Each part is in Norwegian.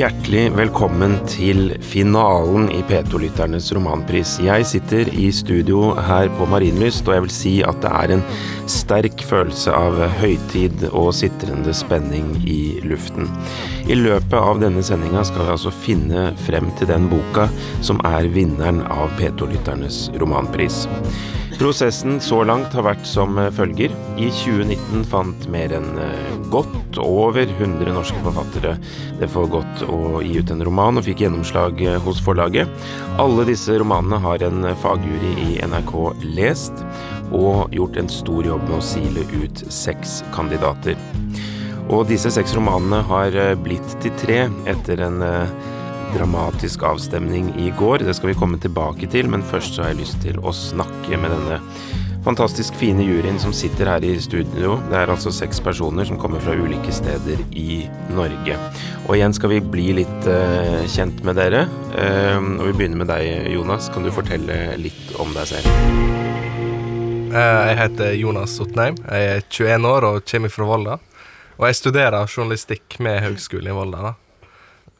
Hjertelig velkommen til finalen i P2-lytternes romanpris. Jeg sitter i studio her på Marienlyst, og jeg vil si at det er en sterk følelse av høytid og sitrende spenning i luften. I løpet av denne sendinga skal vi altså finne frem til den boka som er vinneren av P2-lytternes romanpris. Prosessen så langt har vært som følger. I 2019 fant mer enn eh, godt over 100 norske forfattere det for godt å gi ut en roman, og fikk gjennomslag eh, hos forlaget. Alle disse romanene har en fagjury i NRK lest, og gjort en stor jobb med å sile ut seks kandidater. Og disse seks romanene har eh, blitt til tre etter en dramatisk avstemning i går. Det skal vi komme tilbake til, men først så har jeg lyst til å snakke med denne fantastisk fine juryen som sitter her i studio. Det er altså seks personer som kommer fra ulike steder i Norge. Og igjen skal vi bli litt uh, kjent med dere. Uh, og vi begynner med deg, Jonas. Kan du fortelle litt om deg selv? Uh, jeg heter Jonas Otneim. Jeg er 21 år og kommer fra Volda. Og jeg studerer journalistikk med Høgskolen i Volda. da.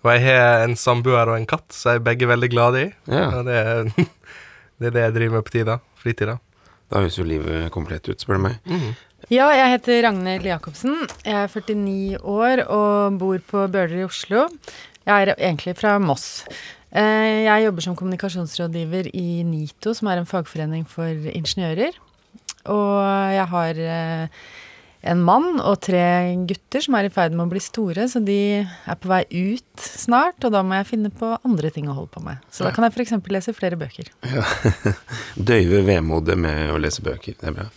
Og jeg har en samboer og en katt, så jeg er begge veldig glade i. Ja. Og det er, det er, det jeg driver med på tida. Fritida. Da høres jo livet komplett ut, spør du meg. Mm. Ja, jeg heter Ragnhild Jacobsen. Jeg er 49 år og bor på Bøler i Oslo. Jeg er egentlig fra Moss. Eh, jeg jobber som kommunikasjonsrådgiver i NITO, som er en fagforening for ingeniører. Og jeg har eh, en mann og tre gutter som er i ferd med å bli store, så de er på vei ut snart, og da må jeg finne på andre ting å holde på med. Så da kan jeg f.eks. lese flere bøker. Ja. Døyve vemodet med å lese bøker, det er bra.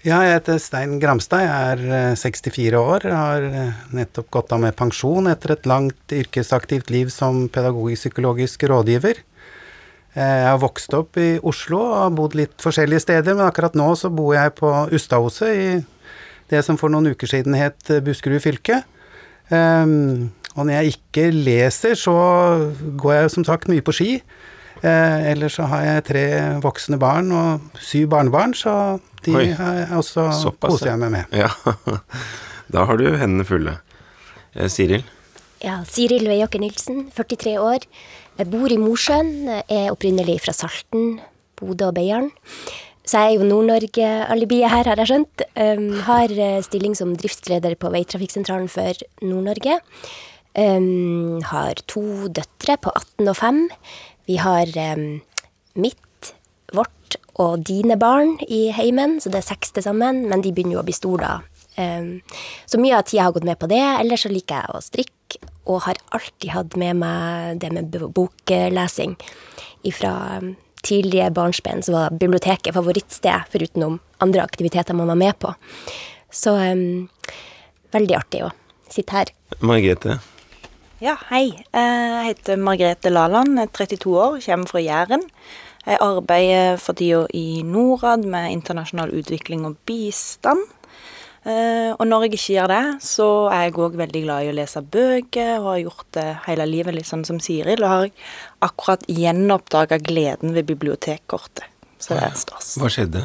Ja, jeg heter Stein Gramstad, jeg er 64 eh, år, har eh, nettopp gått av med pensjon etter et langt yrkesaktivt liv som pedagogisk-psykologisk rådgiver. Eh, jeg har vokst opp i Oslo og har bodd litt forskjellige steder, men akkurat nå så bor jeg på Ustadhuset i det som for noen uker siden het eh, Buskerud fylke. Um, og når jeg ikke leser, så går jeg som sagt mye på ski. Eh, ellers så har jeg tre voksne barn og syv barnebarn, så de Oi, har også koser jeg meg med. Ja, Da har du hendene fulle. Eh, Siril? Ja, Siril Veiaker Nilsen, 43 år. Jeg bor i Mosjøen, er opprinnelig fra Salten, Bodø og Beiarn. Så jeg er jo Nord-Norge-alibiet her, har jeg skjønt. Um, har eh, stilling som driftsleder på Veitrafikksentralen for Nord-Norge. Um, har to døtre på 18 og 5. Vi har um, mitt, vårt og dine barn i heimen, så det er seks til sammen. Men de begynner jo å bli store da. så mye av tida har gått med på det. Ellers så liker jeg å strikke, og har alltid hatt med meg det med boklesing ifra tidlige barnsben så var biblioteket favorittsted, forutenom andre aktiviteter man var med på. Så um, veldig artig å sitte her. Margrethe? Ja, hei. Eh, jeg heter Margrethe Laland, 32 år, kommer fra Jæren. Jeg arbeider for tida i Norad med internasjonal utvikling og bistand. Uh, og når jeg ikke gjør det, så er jeg òg veldig glad i å lese bøker, og har gjort det hele livet, litt sånn som Siril. Og har akkurat gjenoppdaga gleden ved bibliotekkortet. Så det er stas. Hva skjedde?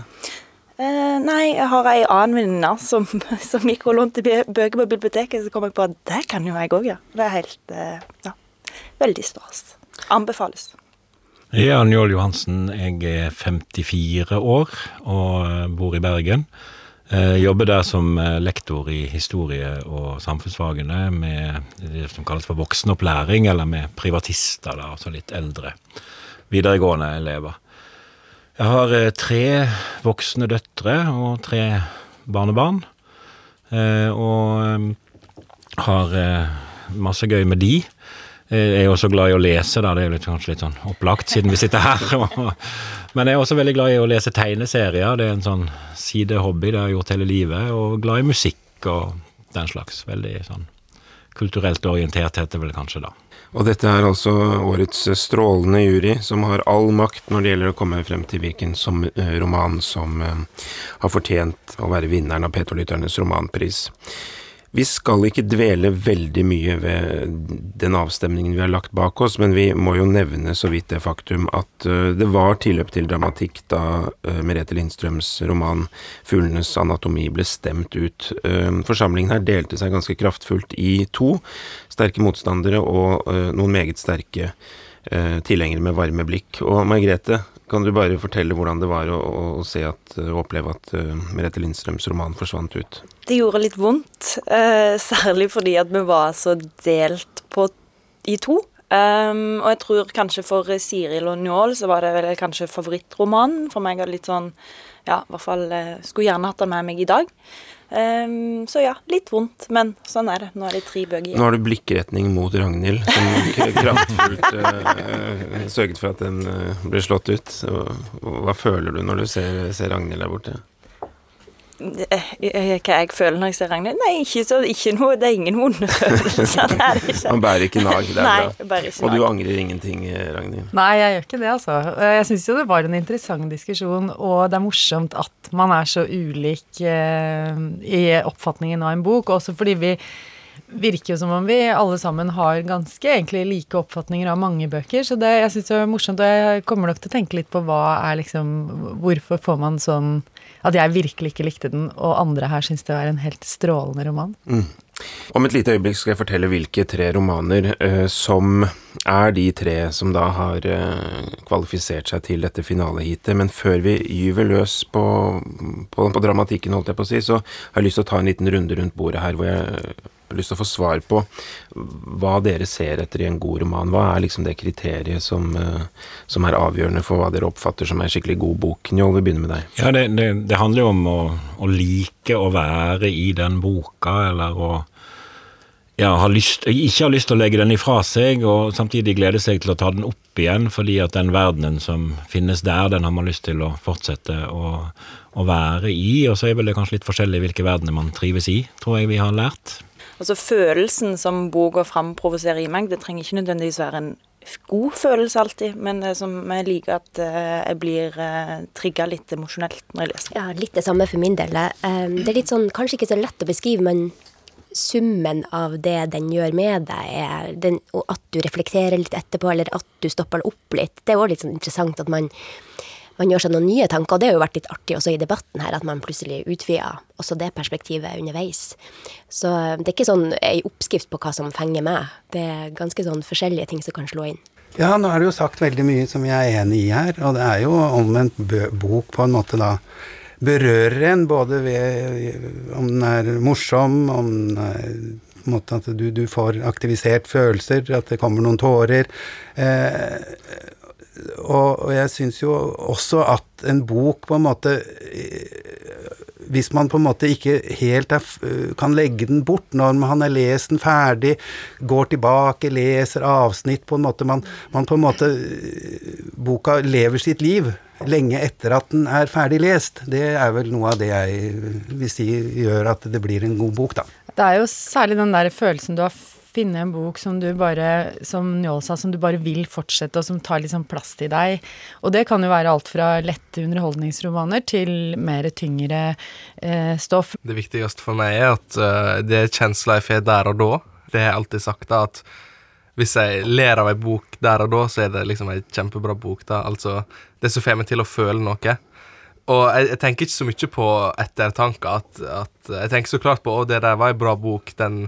Uh, nei, jeg har ei annen venninne som, som gikk og lånte bøker på biblioteket, så kom jeg på at det kan jo jeg òg gjøre. Ja. Det er helt uh, ja, veldig stas. Anbefales. Er Njål Johansen, jeg er 54 år og bor i Bergen. Eh, jobber der som eh, lektor i historie og samfunnsfagene med det som kalles for voksenopplæring, eller med privatister, da, altså litt eldre videregående elever. Jeg har eh, tre voksne døtre og tre barnebarn, og har masse gøy med de. Jeg er også glad i å lese, da. Det er litt, kanskje litt sånn opplagt siden vi sitter her. Men jeg er også veldig glad i å lese tegneserier. Det er en sånn sidehobby det har jeg gjort hele livet. Og glad i musikk og den slags. Veldig sånn kulturelt orientert heter det vel kanskje da. Og dette er altså årets strålende jury, som har all makt når det gjelder å komme frem til hvilken som, uh, roman som uh, har fortjent å være vinneren av P2-lytternes romanpris. Vi skal ikke dvele veldig mye ved den avstemningen vi har lagt bak oss, men vi må jo nevne så vidt det faktum at uh, det var tilløp til dramatikk da uh, Merete Lindstrøms roman 'Fuglenes anatomi' ble stemt ut. Uh, forsamlingen her delte seg ganske kraftfullt i to. Sterke motstandere og noen meget sterke tilhengere med varme blikk. Og Margrethe, kan du bare fortelle hvordan det var å, å se at, å oppleve at uh, Merete Lindstrøms roman forsvant ut? Det gjorde litt vondt, uh, særlig fordi at vi var så delt på, i to. Um, og jeg tror kanskje for Siril og Njål så var det vel kanskje favorittromanen. For meg og litt sånn Ja, i hvert fall uh, skulle gjerne hatt den med meg i dag. Um, så ja, litt vondt, men sånn er det. Nå er det tre bøker. Nå har du blikkretning mot Ragnhild, som kraftfullt uh, sørget for at den uh, ble slått ut. Og, hva føler du når du ser, ser Ragnhild der borte? Hva jeg føler når jeg ser Ragnhild? Nei, ikke, så, ikke noe, det er ingen vonde følelser. Er. Man bærer ikke nag, det er Nei, bra. Og du nag. angrer ingenting, Ragnhild? Nei, jeg gjør ikke det, altså. Jeg syns jo det var en interessant diskusjon, og det er morsomt at man er så ulik eh, i oppfatningen av en bok, også fordi vi virker jo som om vi alle sammen har ganske egentlig like oppfatninger av mange bøker, så det jeg synes det er morsomt, og jeg kommer nok til å tenke litt på hva er liksom Hvorfor får man sånn at jeg virkelig ikke likte den, og andre her syns det var en helt strålende roman. Mm. Om et lite øyeblikk skal jeg fortelle hvilke tre romaner uh, som er de tre som da har uh, kvalifisert seg til dette finaleheatet. Men før vi gyver løs på, på, på dramatikken, holdt jeg på å si, så har jeg lyst til å ta en liten runde rundt bordet her hvor jeg lyst til å få svar på hva dere ser etter i en god roman. Hva er liksom det kriteriet som, eh, som er avgjørende for hva dere oppfatter som en skikkelig god bok? Njål, vi begynner med deg. Ja, det, det, det handler jo om å, å like å være i den boka, eller å ja, ha lyst, ikke ha lyst til å legge den ifra seg, og samtidig glede seg til å ta den opp igjen, fordi at den verdenen som finnes der, den har man lyst til å fortsette å, å være i. Og så er vel det kanskje litt forskjellig hvilke verdener man trives i, tror jeg vi har lært. Altså Følelsen som boka framprovoserer i meg, det trenger ikke nødvendigvis være en god følelse alltid, men det som jeg liker at eh, jeg blir uh, trigga litt emosjonelt når jeg leser. Ja, litt det samme for min del. Um, det er litt sånn, kanskje ikke så lett å beskrive, men summen av det den gjør med deg, er den, og at du reflekterer litt etterpå, eller at du stopper opp litt. Det er òg litt sånn interessant at man, man gjør seg noen nye tanker, og det har jo vært litt artig også i debatten her, at man plutselig utvider også det perspektivet underveis. Så det er ikke sånn ei oppskrift på hva som fenger meg. Det er ganske sånn forskjellige ting som kan slå inn. Ja, nå er det jo sagt veldig mye som jeg er enig i her, og det er jo om en bok på en måte da berører en, både ved om den er morsom, om den er måte at du, du får aktivisert følelser, at det kommer noen tårer. Eh, og, og jeg syns jo også at en bok på en måte Hvis man på en måte ikke helt er, kan legge den bort når man har lest den ferdig, går tilbake, leser avsnitt på en måte Man, man på en måte Boka lever sitt liv lenge etter at den er ferdig lest. Det er vel noe av det jeg vil si gjør at det blir en god bok, da. Det er jo særlig den der følelsen du har funnet en bok som du bare, som Njål sa, som du bare vil fortsette, og som tar litt sånn plass til deg. Og det kan jo være alt fra lette underholdningsromaner til mer tyngre eh, stoff. Det viktigste for meg er at uh, det kjensler jeg får der og da. Det har jeg alltid sagt, da, at hvis jeg ler av ei bok der og da, så er det liksom ei kjempebra bok. da, altså Det som får meg til å føle noe. Og jeg, jeg tenker ikke så mye på ettertanker. At, at, jeg tenker så klart på å, det der var ei bra bok, den,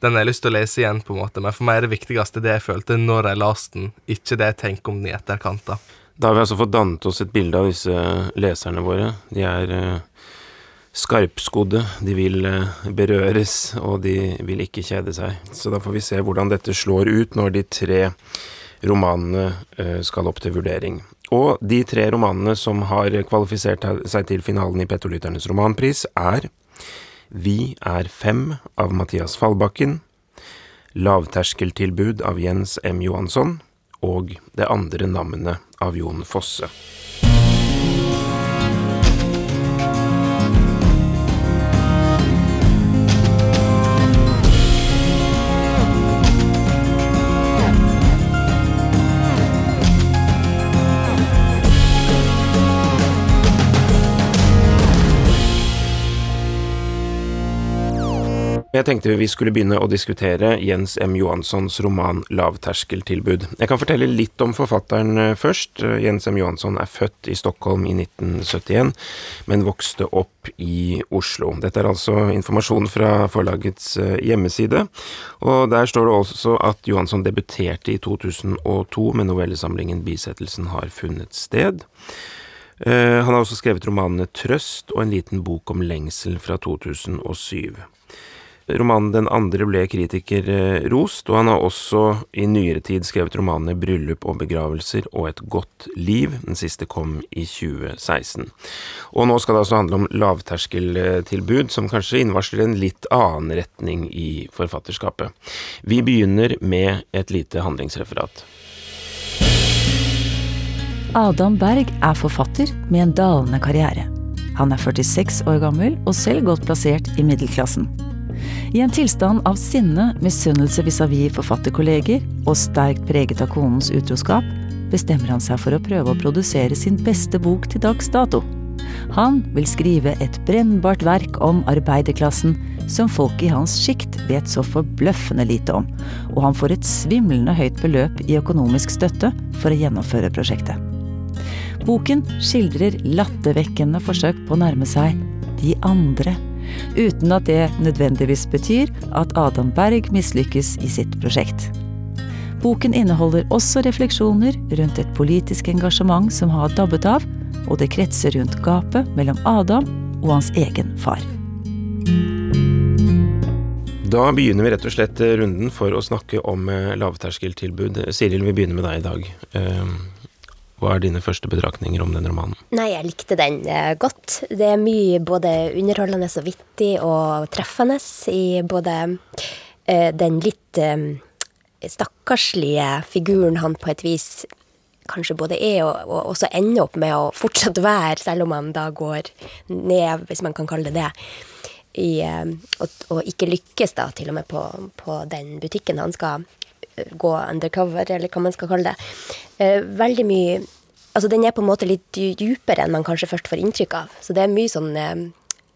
den har jeg lyst til å lese igjen, på en måte. Men for meg er det viktigste det jeg følte når jeg leste den, ikke det jeg tenker om den i etterkant. da. Da har vi altså fått dannet oss et bilde av disse leserne våre. De er uh, skarpskodde, de vil uh, berøres, og de vil ikke kjede seg. Så da får vi se hvordan dette slår ut når de tre romanene uh, skal opp til vurdering. Og de tre romanene som har kvalifisert seg til finalen i Pettolytternes romanpris, er Vi er fem av Mathias Fallbakken, Lavterskeltilbud av Jens M. Johansson og Det andre navnet av Jon Fosse. Jeg tenkte vi skulle begynne å diskutere Jens M. Johanssons roman 'Lavterskeltilbud'. Jeg kan fortelle litt om forfatteren eh, først. Jens M. Johansson er født i Stockholm i 1971, men vokste opp i Oslo. Dette er altså informasjon fra forlagets eh, hjemmeside, og der står det også at Johansson debuterte i 2002 med novellesamlingen 'Bisettelsen har funnet sted'. Eh, han har også skrevet romanene 'Trøst' og en liten bok om lengsel fra 2007. Romanen Den andre ble kritikerrost, og han har også i nyere tid skrevet romanene Bryllup og begravelser og Et godt liv. Den siste kom i 2016. Og nå skal det altså handle om lavterskeltilbud, som kanskje innvarsler en litt annen retning i forfatterskapet. Vi begynner med et lite handlingsreferat. Adam Berg er forfatter med en dalende karriere. Han er 46 år gammel og selv godt plassert i middelklassen. I en tilstand av sinne, misunnelse vis-à-vis forfatterkolleger og sterkt preget av konens utroskap, bestemmer han seg for å prøve å produsere sin beste bok til dags dato. Han vil skrive et brennbart verk om arbeiderklassen som folk i hans sjikt vet så forbløffende lite om, og han får et svimlende høyt beløp i økonomisk støtte for å gjennomføre prosjektet. Boken skildrer lattervekkende forsøk på å nærme seg de andre uten at det nødvendigvis betyr at Adam Berg mislykkes i sitt prosjekt. Boken inneholder også refleksjoner rundt et politisk engasjement som har dabbet av, og det kretser rundt gapet mellom Adam og hans egen far. Da begynner vi rett og slett runden for å snakke om eh, lavterskeltilbud. Siril, vi begynner med deg i dag. Hva er dine første betraktninger om den romanen? Nei, jeg likte den eh, godt. Det er mye både underholdende og vittig og treffende i både eh, den litt eh, stakkarslige figuren han på et vis kanskje både er, og, og også ender opp med å fortsatt være, selv om han da går ned, hvis man kan kalle det det. I, og, og, ikke lykkes da til og med på, på den butikken han skal gå undercover, eller hva man skal kalle det. Eh, veldig mye Altså, den er på en måte litt dypere enn man kanskje først får inntrykk av. Så det er mye sånn eh,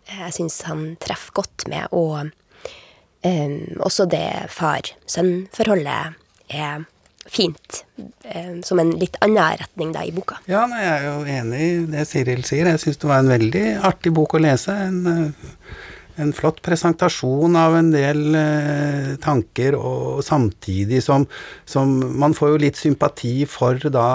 Jeg syns han treffer godt med, og um, også det far-sønn-forholdet er fint. Um, som en litt annen retning da i boka. Ja, nei, jeg er jo enig i det Siril sier. Jeg syns det var en veldig artig bok å lese. En uh, en flott presentasjon av en del eh, tanker, og samtidig som, som, Man får jo litt sympati for da,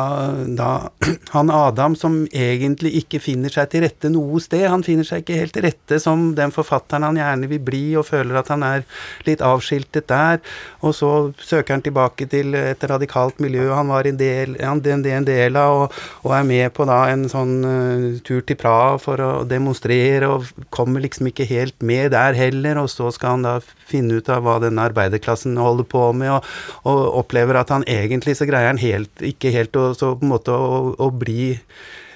da, han Adam som egentlig ikke finner seg til rette noe sted. Han finner seg ikke helt til rette som den forfatteren han gjerne vil bli, og føler at han er litt avskiltet der. Og så søker han tilbake til et radikalt miljø han var en del, en del av, og, og, er med på da en sånn uh, tur til Praha for å demonstrere, og kommer liksom ikke helt med med der heller, og så skal han da finne ut av hva denne arbeiderklassen holder på med, og, og opplever at han egentlig så greier han helt, ikke helt å, så på en måte å, å bli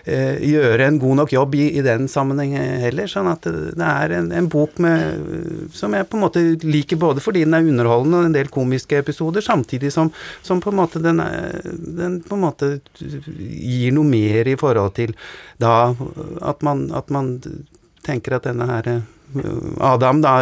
eh, gjøre en god nok jobb i, i den sammenheng heller. Sånn at det, er en, en, bok med, som jeg på en måte liker både fordi den er underholdende og en del komiske episoder, samtidig som, som på en måte den, den, på en måte gir noe mer i forhold til da at man, at man tenker at denne her Adam da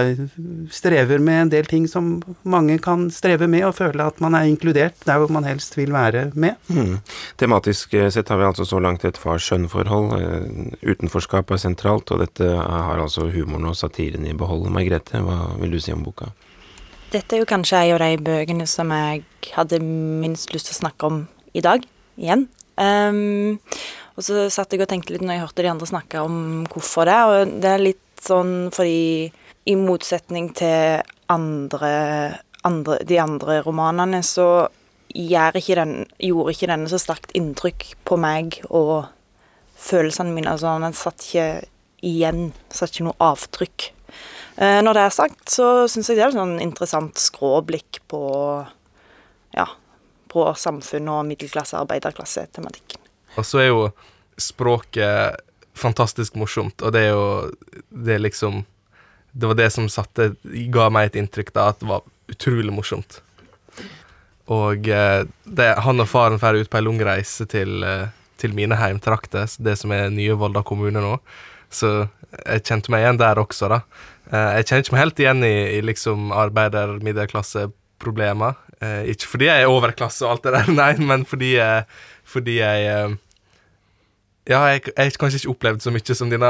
strever med en del ting som mange kan streve med, og føle at man er inkludert der hvor man helst vil være med. Mm. Tematisk eh, sett har vi altså så langt et far-sønn-forhold. Eh, utenforskap er sentralt, og dette har altså humoren og satiren i behold. Margrethe, hva vil du si om boka? Dette er jo kanskje en av de bøkene som jeg hadde minst lyst til å snakke om i dag, igjen. Um, og så satt jeg og tenkte litt når jeg hørte de andre snakke om hvorfor det, og det er litt sånn fordi i motsetning til andre, andre, de andre romanene, så ikke den, gjorde ikke denne så sterkt inntrykk på meg og følelsene mine. Altså, den satt ikke igjen, satt ikke noe avtrykk. Eh, når det er sagt, så syns jeg det er et sånn interessant skråblikk på ja, på samfunn og middelklasse- arbeiderklasse-tematikken. Og så er jo språket fantastisk morsomt, og det er jo Det er liksom Det var det som satte ga meg et inntrykk da, at det var utrolig morsomt. Og eh, det, han og faren drar ut på ei lang reise til, eh, til mine heimtrakter, det som er nye Volda kommune nå. Så jeg kjente meg igjen der også, da. Eh, jeg kjenner ikke meg helt igjen i, i liksom arbeider-middelklasseproblemer. Ikke fordi jeg er overklasse og alt det der, nei, men fordi, jeg- fordi jeg Ja, jeg jeg har kanskje ikke opplevd så mye som denne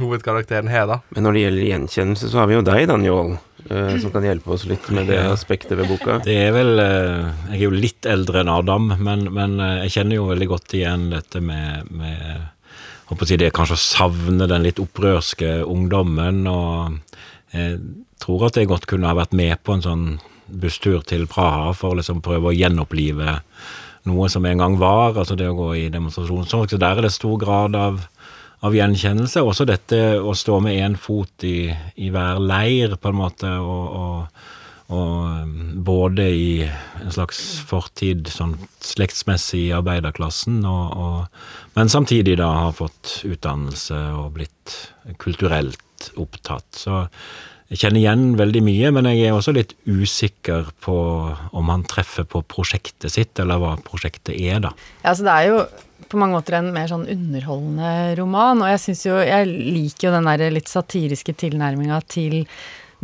hovedkarakteren har, da. Men når det gjelder gjenkjennelse, så har vi jo deg, Daniel, eh, som kan hjelpe oss litt med det aspektet ved boka. Det er vel eh, Jeg er jo litt eldre enn Adam, men, men eh, jeg kjenner jo veldig godt igjen dette med, med håper å si det kanskje å savne den litt opprørske ungdommen. Og jeg tror at jeg godt kunne ha vært med på en sånn busstur til Praha for å liksom prøve å gjenopplive noe som en gang var, altså det å gå i demonstrasjonstog. Så der er det stor grad av, av gjenkjennelse. Også dette å stå med én fot i, i hver leir, på en måte, og, og, og um, både i en slags fortid, sånn slektsmessig i arbeiderklassen, og, men samtidig da har fått utdannelse og blitt kulturelt opptatt. Så jeg kjenner igjen veldig mye, men jeg er også litt usikker på om han treffer på prosjektet sitt, eller hva prosjektet er, da. Ja, altså det er jo på mange måter en mer sånn underholdende roman, og jeg syns jo Jeg liker jo den der litt satiriske tilnærminga til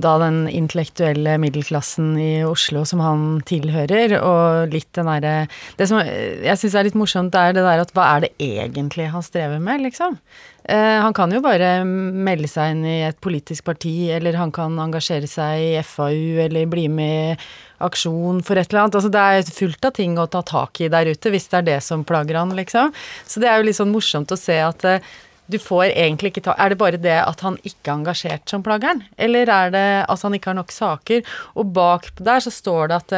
da den intellektuelle middelklassen i Oslo som han tilhører, og litt den derre Det som jeg syns er litt morsomt, er det der at hva er det egentlig han strever med, liksom? Eh, han kan jo bare melde seg inn i et politisk parti, eller han kan engasjere seg i FAU, eller bli med i aksjon for et eller annet. Altså det er fullt av ting å ta tak i der ute, hvis det er det som plager han, liksom. Så det er jo litt sånn morsomt å se at eh, du får egentlig ikke ta Er det bare det at han ikke er engasjert som plageren? eller er det at han ikke har nok saker? Og bak der så står det at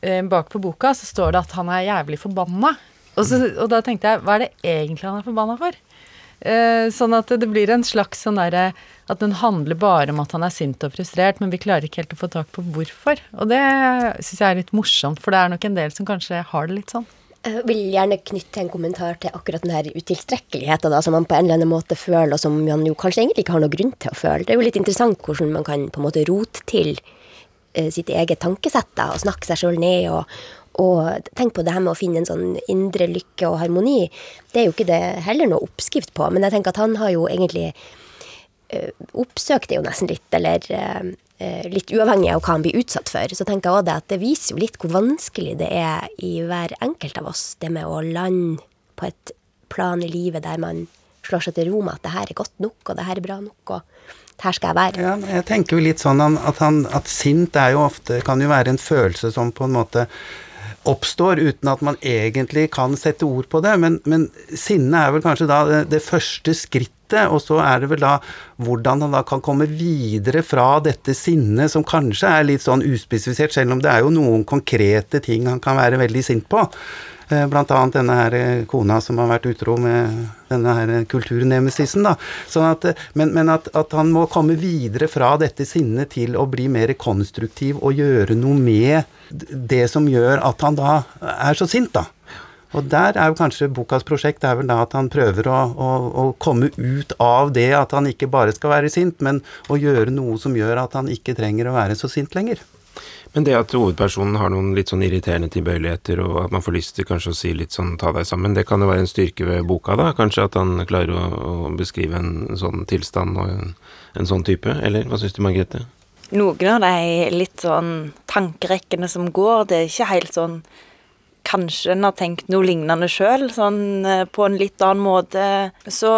eh, Bak på boka så står det at han er jævlig forbanna. Og, så, og da tenkte jeg, hva er det egentlig han er forbanna for? Eh, sånn at det blir en slags sånn derre At den handler bare om at han er sint og frustrert, men vi klarer ikke helt å få tak på hvorfor. Og det syns jeg er litt morsomt, for det er nok en del som kanskje har det litt sånn. Jeg vil gjerne knytte en kommentar til akkurat den her utilstrekkeligheten da, som man på en eller annen måte føler, og som man jo kanskje egentlig ikke har noen grunn til å føle. Det er jo litt interessant hvordan man kan på en måte rote til eh, sitt eget tankesett da, og snakke seg sjøl ned. og og tenk på det her med å finne en sånn indre lykke og harmoni. Det er jo ikke det heller noe oppskrift på, men jeg tenker at han har jo egentlig eh, oppsøkt det jo nesten litt, eller eh, eh, litt uavhengig av hva han blir utsatt for. Så tenker jeg også det at det viser jo litt hvor vanskelig det er i hver enkelt av oss, det med å lande på et plan i livet der man slår seg til ro med at det her er godt nok, og det her er bra nok, og her skal jeg være. Ja, jeg tenker jo litt sånn at, han, at sint er jo ofte, kan jo være en følelse som på en måte oppstår uten at man egentlig kan sette ord på det. Men, men sinne er vel kanskje da det, det, første skrittet, og så er det vel da hvordan han da kan komme videre fra dette sinnet, som kanskje er litt sånn uspesifisert, selv om det er jo noen konkrete ting han kan være veldig sint på. Blant annet denne her kona som har vært utro med denne her kulturnemesisen. da. Sånn at, men, men at, at, han må komme videre fra dette sinnet til å bli mer konstruktiv og gjøre noe med det som gjør at han da er så sint, da. Og der er jo kanskje bokas prosjekt er vel da at han prøver å, å, å, komme ut av det at han ikke bare skal være sint, men å gjøre noe som gjør at han ikke trenger å være så sint lenger. Men det at hovedpersonen har noen litt sånn irriterende tilbøyeligheter, og at man får lyst til kanskje å si litt sånn ta deg sammen, det kan jo være en styrke ved boka, da? Kanskje at han klarer å, å beskrive en sånn tilstand og en, en sånn type? Eller hva syns du, Margrethe? Noen av de litt sånn tankerekkene som går, det er ikke helt sånn Kanskje en har tenkt noe lignende sjøl, sånn på en litt annen måte. Så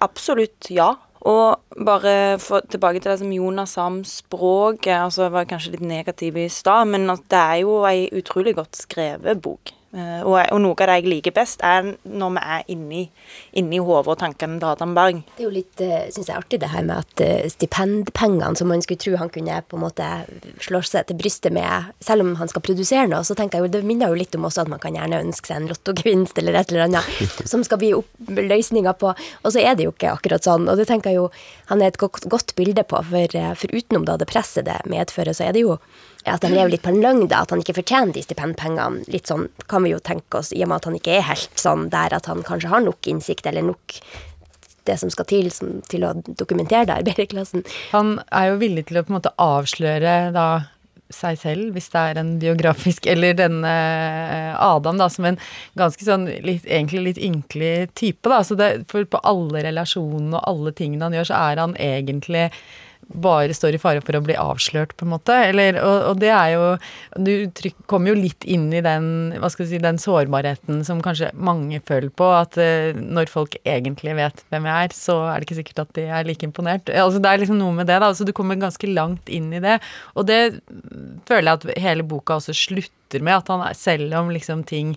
absolutt ja. Og bare for, tilbake til det som Jonas sa om språket. altså Jeg var kanskje litt negativ i stad, men at det er jo ei utrolig godt skrevet bok. Uh, og, og, noe av det jeg liker best, er når vi er inni, inni hodet og tankene til Adam Berg. Det er jo litt, uh, synes jeg, artig det her med at uh, stipendpengene som man skulle tro han kunne på en måte slå seg til brystet med, selv om han skal produsere noe, så tenker jeg jo, det minner jo litt om også at man kan gjerne ønske seg en lottogevinst eller et eller annet som skal bli løsninga på, og så er det jo ikke akkurat sånn. Og det tenker jeg jo han er et godt, godt bilde på, for, for utenom da det presset det medfører, så er det jo at han lever litt på en løgn, da, at han ikke fortjener de stipendpengene. Litt sånn kan vi jo tenke oss, i og med at han ikke er helt sånn der at han kanskje har nok innsikt eller nok det som skal til som, til å dokumentere det arbeiderklassen. Han er jo villig til å på en måte avsløre da seg selv, hvis det er en biografisk Eller denne eh, Adam, da, som en ganske sånn litt, egentlig litt ynkelig type, da. Så det, for på alle relasjonene og alle tingene han gjør, så er han egentlig bare står i fare for å bli avslørt, på en måte. Eller, og, og, det er jo Du kommer jo litt inn i den, hva skal si, den sårbarheten som kanskje mange føler på. At uh, når folk egentlig vet hvem jeg er, så er det ikke sikkert at de er like imponert. Altså, det er liksom noe med det, da. Så du kommer ganske langt inn i det. Og det føler jeg at hele boka også slutter med. At han er, selv om liksom ting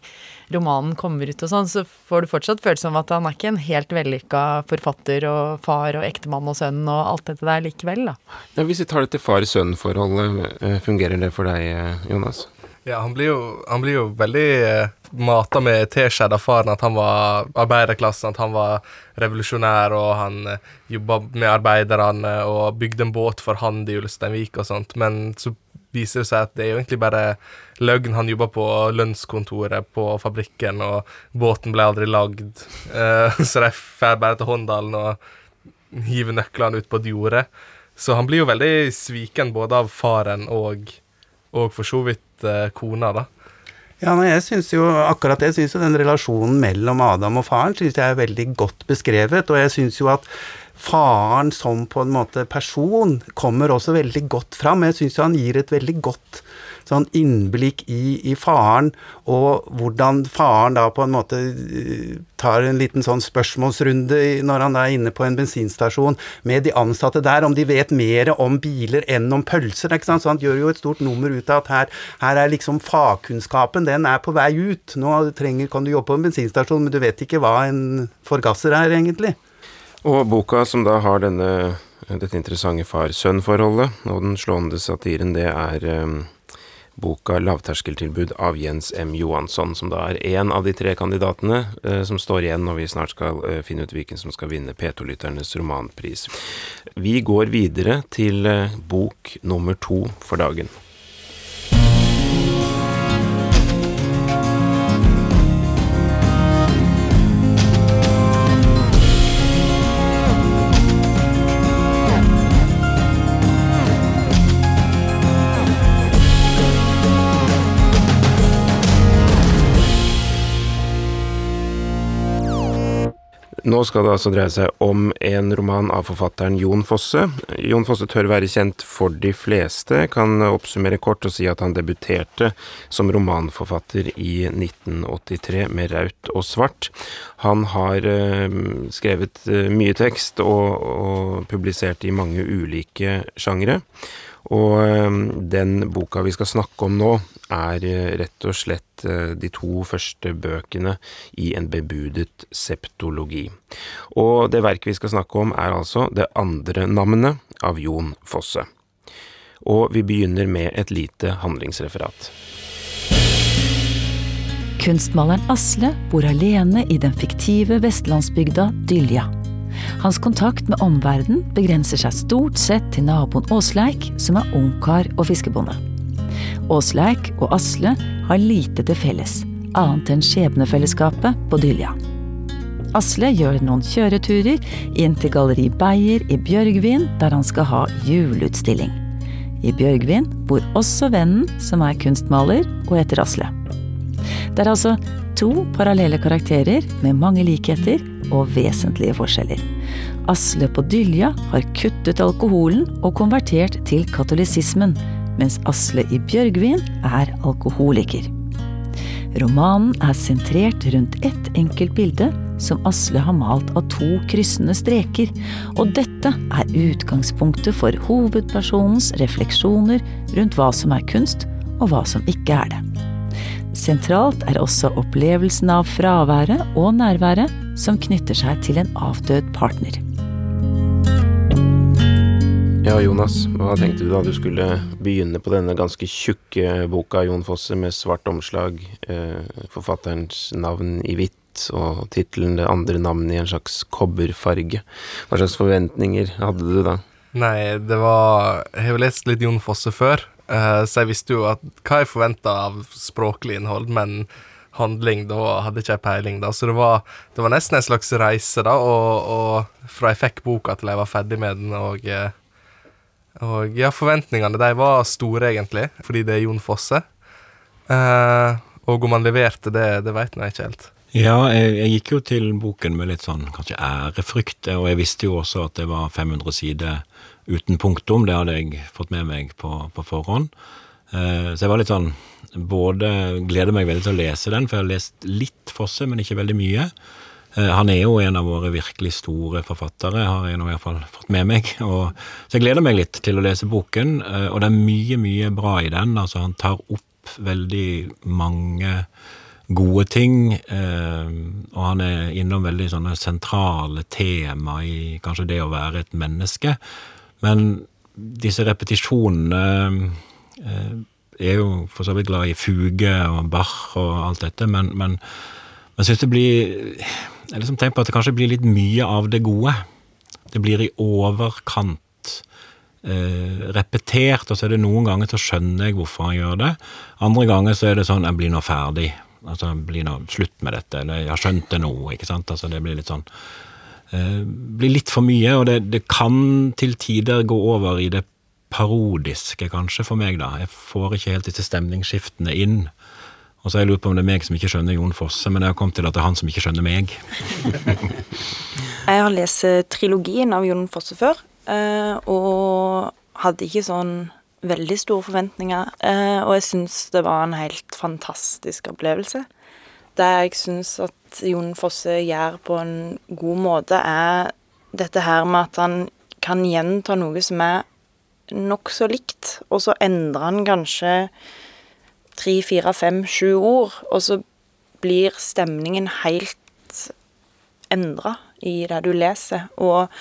romanen kommer ut og sånn, så får du fortsatt følelsen av at han er ikke en helt vellykka forfatter og far og ektemann og sønn og alt dette der likevel, da. Ja, hvis vi tar det til far-sønn-forholdet, eh, fungerer det for deg, eh, Jonas? Ja, han blir jo, han blir jo veldig eh, mata med teskjed av faren at han var arbeiderklassen, at han var revolusjonær, og han eh, jobba med arbeiderne og bygde en båt for Hand i Ulsteinvik og sånt, men så viser det seg at det er jo egentlig bare løgn. Han jobba på lønnskontoret på fabrikken, og båten ble aldri lagd. Uh, så de drar bare til Håndalen og hiver nøklene ut på et jorde. Så han blir jo veldig sviken både av faren og, og for så vidt uh, kona, da. Ja, nei, jeg synes jo akkurat det. Jeg syns jo den relasjonen mellom Adam og faren synes jeg er veldig godt beskrevet, og jeg syns jo at faren som på en måte person kommer også veldig godt fram. Jeg syns han gir et veldig godt sånn innblikk i, i, faren, og hvordan faren da på en måte eh, tar en liten sånn spørsmålsrunde når han er inne på en bensinstasjon med de ansatte der, om de vet mer om biler enn om pølser. ikke sant? Så han gjør jo et stort nummer ut av at her, her er liksom fagkunnskapen, den er på vei ut. Nå trenger, kan du jobbe på en bensinstasjon, men du vet ikke hva en forgasser er, egentlig. Og boka som da har denne, dette interessante far-sønn-forholdet, og den slående satiren, det er um, boka 'Lavterskeltilbud' av Jens M. Johansson, som da er én av de tre kandidatene uh, som står igjen når vi snart skal uh, finne ut hvilken som skal vinne P2-lytternes romanpris. Vi går videre til uh, bok nummer to for dagen. Nå skal det altså dreie seg om en roman av forfatteren Jon Fosse. Jon Fosse tør være kjent for de fleste, kan oppsummere kort og si at han debuterte som romanforfatter i 1983 med Raut og svart. Han har uh, skrevet uh, mye tekst og, og publisert i mange ulike sjangre. Og ehm, den boka vi skal snakke om nå, er eh, rett og slett eh, de to første bøkene i en bebudet septologi. Og det verket vi skal snakke om, er altså Det andre navnet av Jon Fosse. Og vi begynner med et lite handlingsreferat. Kunstmaleren Asle bor alene i den fiktive vestlandsbygda Dylja. Hans kontakt med omverdenen begrenser seg stort sett til naboen Åsleik, som er ungkar og fiskebonde. Åsleik og Asle har lite til felles, annet enn skjebnefellesskapet på Dylja. Asle gjør noen kjøreturer inn til Galleri Beyer i Bjørgvin, der han skal ha juleutstilling. I Bjørgvin bor også vennen, som er kunstmaler og heter Asle. Det er altså to parallelle karakterer med mange likheter og vesentlige forskjeller. Asle på Dylja har kuttet alkoholen og konvertert til katolisismen, mens Asle i Bjørgvin er alkoholiker. Romanen er sentrert rundt ett enkelt bilde som Asle har malt av to kryssende streker, og dette er utgangspunktet for hovedpersonens refleksjoner rundt hva som er kunst, og hva som ikke er det. Sentralt er også opplevelsen av fraværet og nærværet som knytter seg til en avdød partner. Ja, Jonas, hva tenkte du da du skulle begynne på denne ganske tjukke boka Jon Fosse med svart omslag, eh, forfatterens navn i hvitt og tittelen 'Det andre navnet' i en slags kobberfarge. Hva slags forventninger hadde du da? Nei, det var Jeg har jo lest litt Jon Fosse før, så jeg visste jo at hva jeg forventa av språklig innhold, men handling, da hadde ikke jeg peiling, da. Så det var, det var, nesten en slags reise, da, og, og, fra jeg fikk boka til jeg var ferdig med den, og uh, Og ja, forventningene de var store, egentlig, fordi det er Jon Fosse. Eh, og om han leverte det, det veit jeg ikke helt. Ja, jeg, jeg, gikk jo til boken med litt sånn kanskje ærefrykt, og jeg visste jo også at det var 500 sider uten punktum. Det hadde jeg fått med meg på, på forhånd. Eh, så jeg var litt sånn Både gleder meg veldig til å lese den, for jeg har lest litt Fosse, men ikke veldig mye. Eh, han er jo en av våre virkelig store forfattere, har jeg nå i hvert fall fått med meg. Og, så jeg gleder meg litt til å lese boken, eh, og det er mye, mye bra i den. Altså, han tar opp veldig mange gode ting, og han er innom veldig sånne sentrale tema i kanskje det å være et menneske. Men disse repetisjonene Jeg er jo for så vidt glad i Fuge og Bach og alt dette, men, men jeg syns det blir Jeg liksom tenker på at det kanskje blir litt mye av det gode. Det blir i overkant eh, repetert, og så er det noen ganger så skjønner jeg hvorfor han gjør det. Andre ganger så er det sånn Jeg blir nå ferdig. Altså, blir nå slutt med dette. Eller jeg har skjønt det nå. ikke sant? Altså, det blir litt sånn eh, Blir litt for mye, og det, det kan til tider gå over i det parodiske, kanskje, for meg, da. Jeg får ikke helt disse stemningsskiftene inn. Og så har jeg lurt på om det er meg som ikke skjønner Jon Fosse, men jeg har kommet til at det er han som ikke skjønner meg. jeg har lest trilogien av Jon Fosse før, eh, og hadde ikke sånn veldig store forventninger. Eh, og jeg syns det var en helt fantastisk opplevelse. Der jeg syns at Jon Fosse gjør på en god måte, er dette her med at han kan gjenta noe som er nokså likt, og så endrer han kanskje tre, fire, fem, sju ord, og så blir stemningen helt endra i det du leser. Og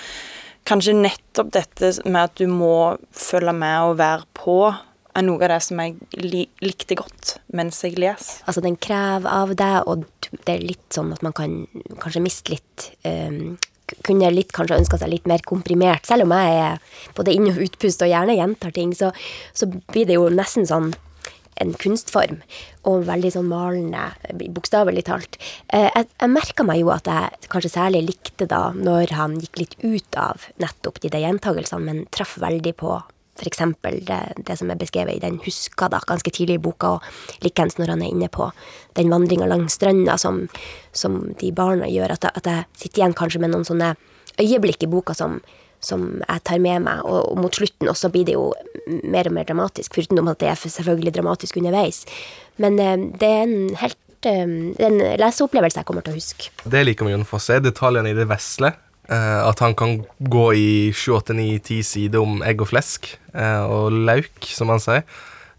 kanskje nettopp dette med at du må følge med og være på, er noe av det som jeg likte godt mens jeg leser. Altså, den krever av deg, og det er litt sånn at man kan kanskje miste litt um, kunne litt kanskje ønska seg litt mer komprimert. Selv om jeg er både inn- og utpust og gjerne gjentar ting, så, så, blir det jo nesten sånn en kunstform. Og veldig sånn malende, bokstavelig talt. Eh, jeg, jeg merka meg jo at jeg kanskje særlig likte da når han gikk litt ut av nettopp de der gjentagelsene, men traff veldig på f.eks. Det, det som er beskrevet i den Huska da, ganske tidlig i boka, og likeens når han er inne på den vandringa langs stranda som, som, de barna gjør, at at jeg, sitter igjen kanskje med noen sånne øyeblikk i boka som, som jeg tar med meg, og, og, mot slutten også blir det jo mer og mer dramatisk, foruten at det er selvfølgelig dramatisk underveis. Men eh, det er en helt eh, en leseopplevelse jeg kommer til å huske. Det er liker mye Jon Fosse, se detaljene i det vesle. Uh, at han kan gå i 7-8-9-10 sider om egg og flesk uh, og lauk, som han sier.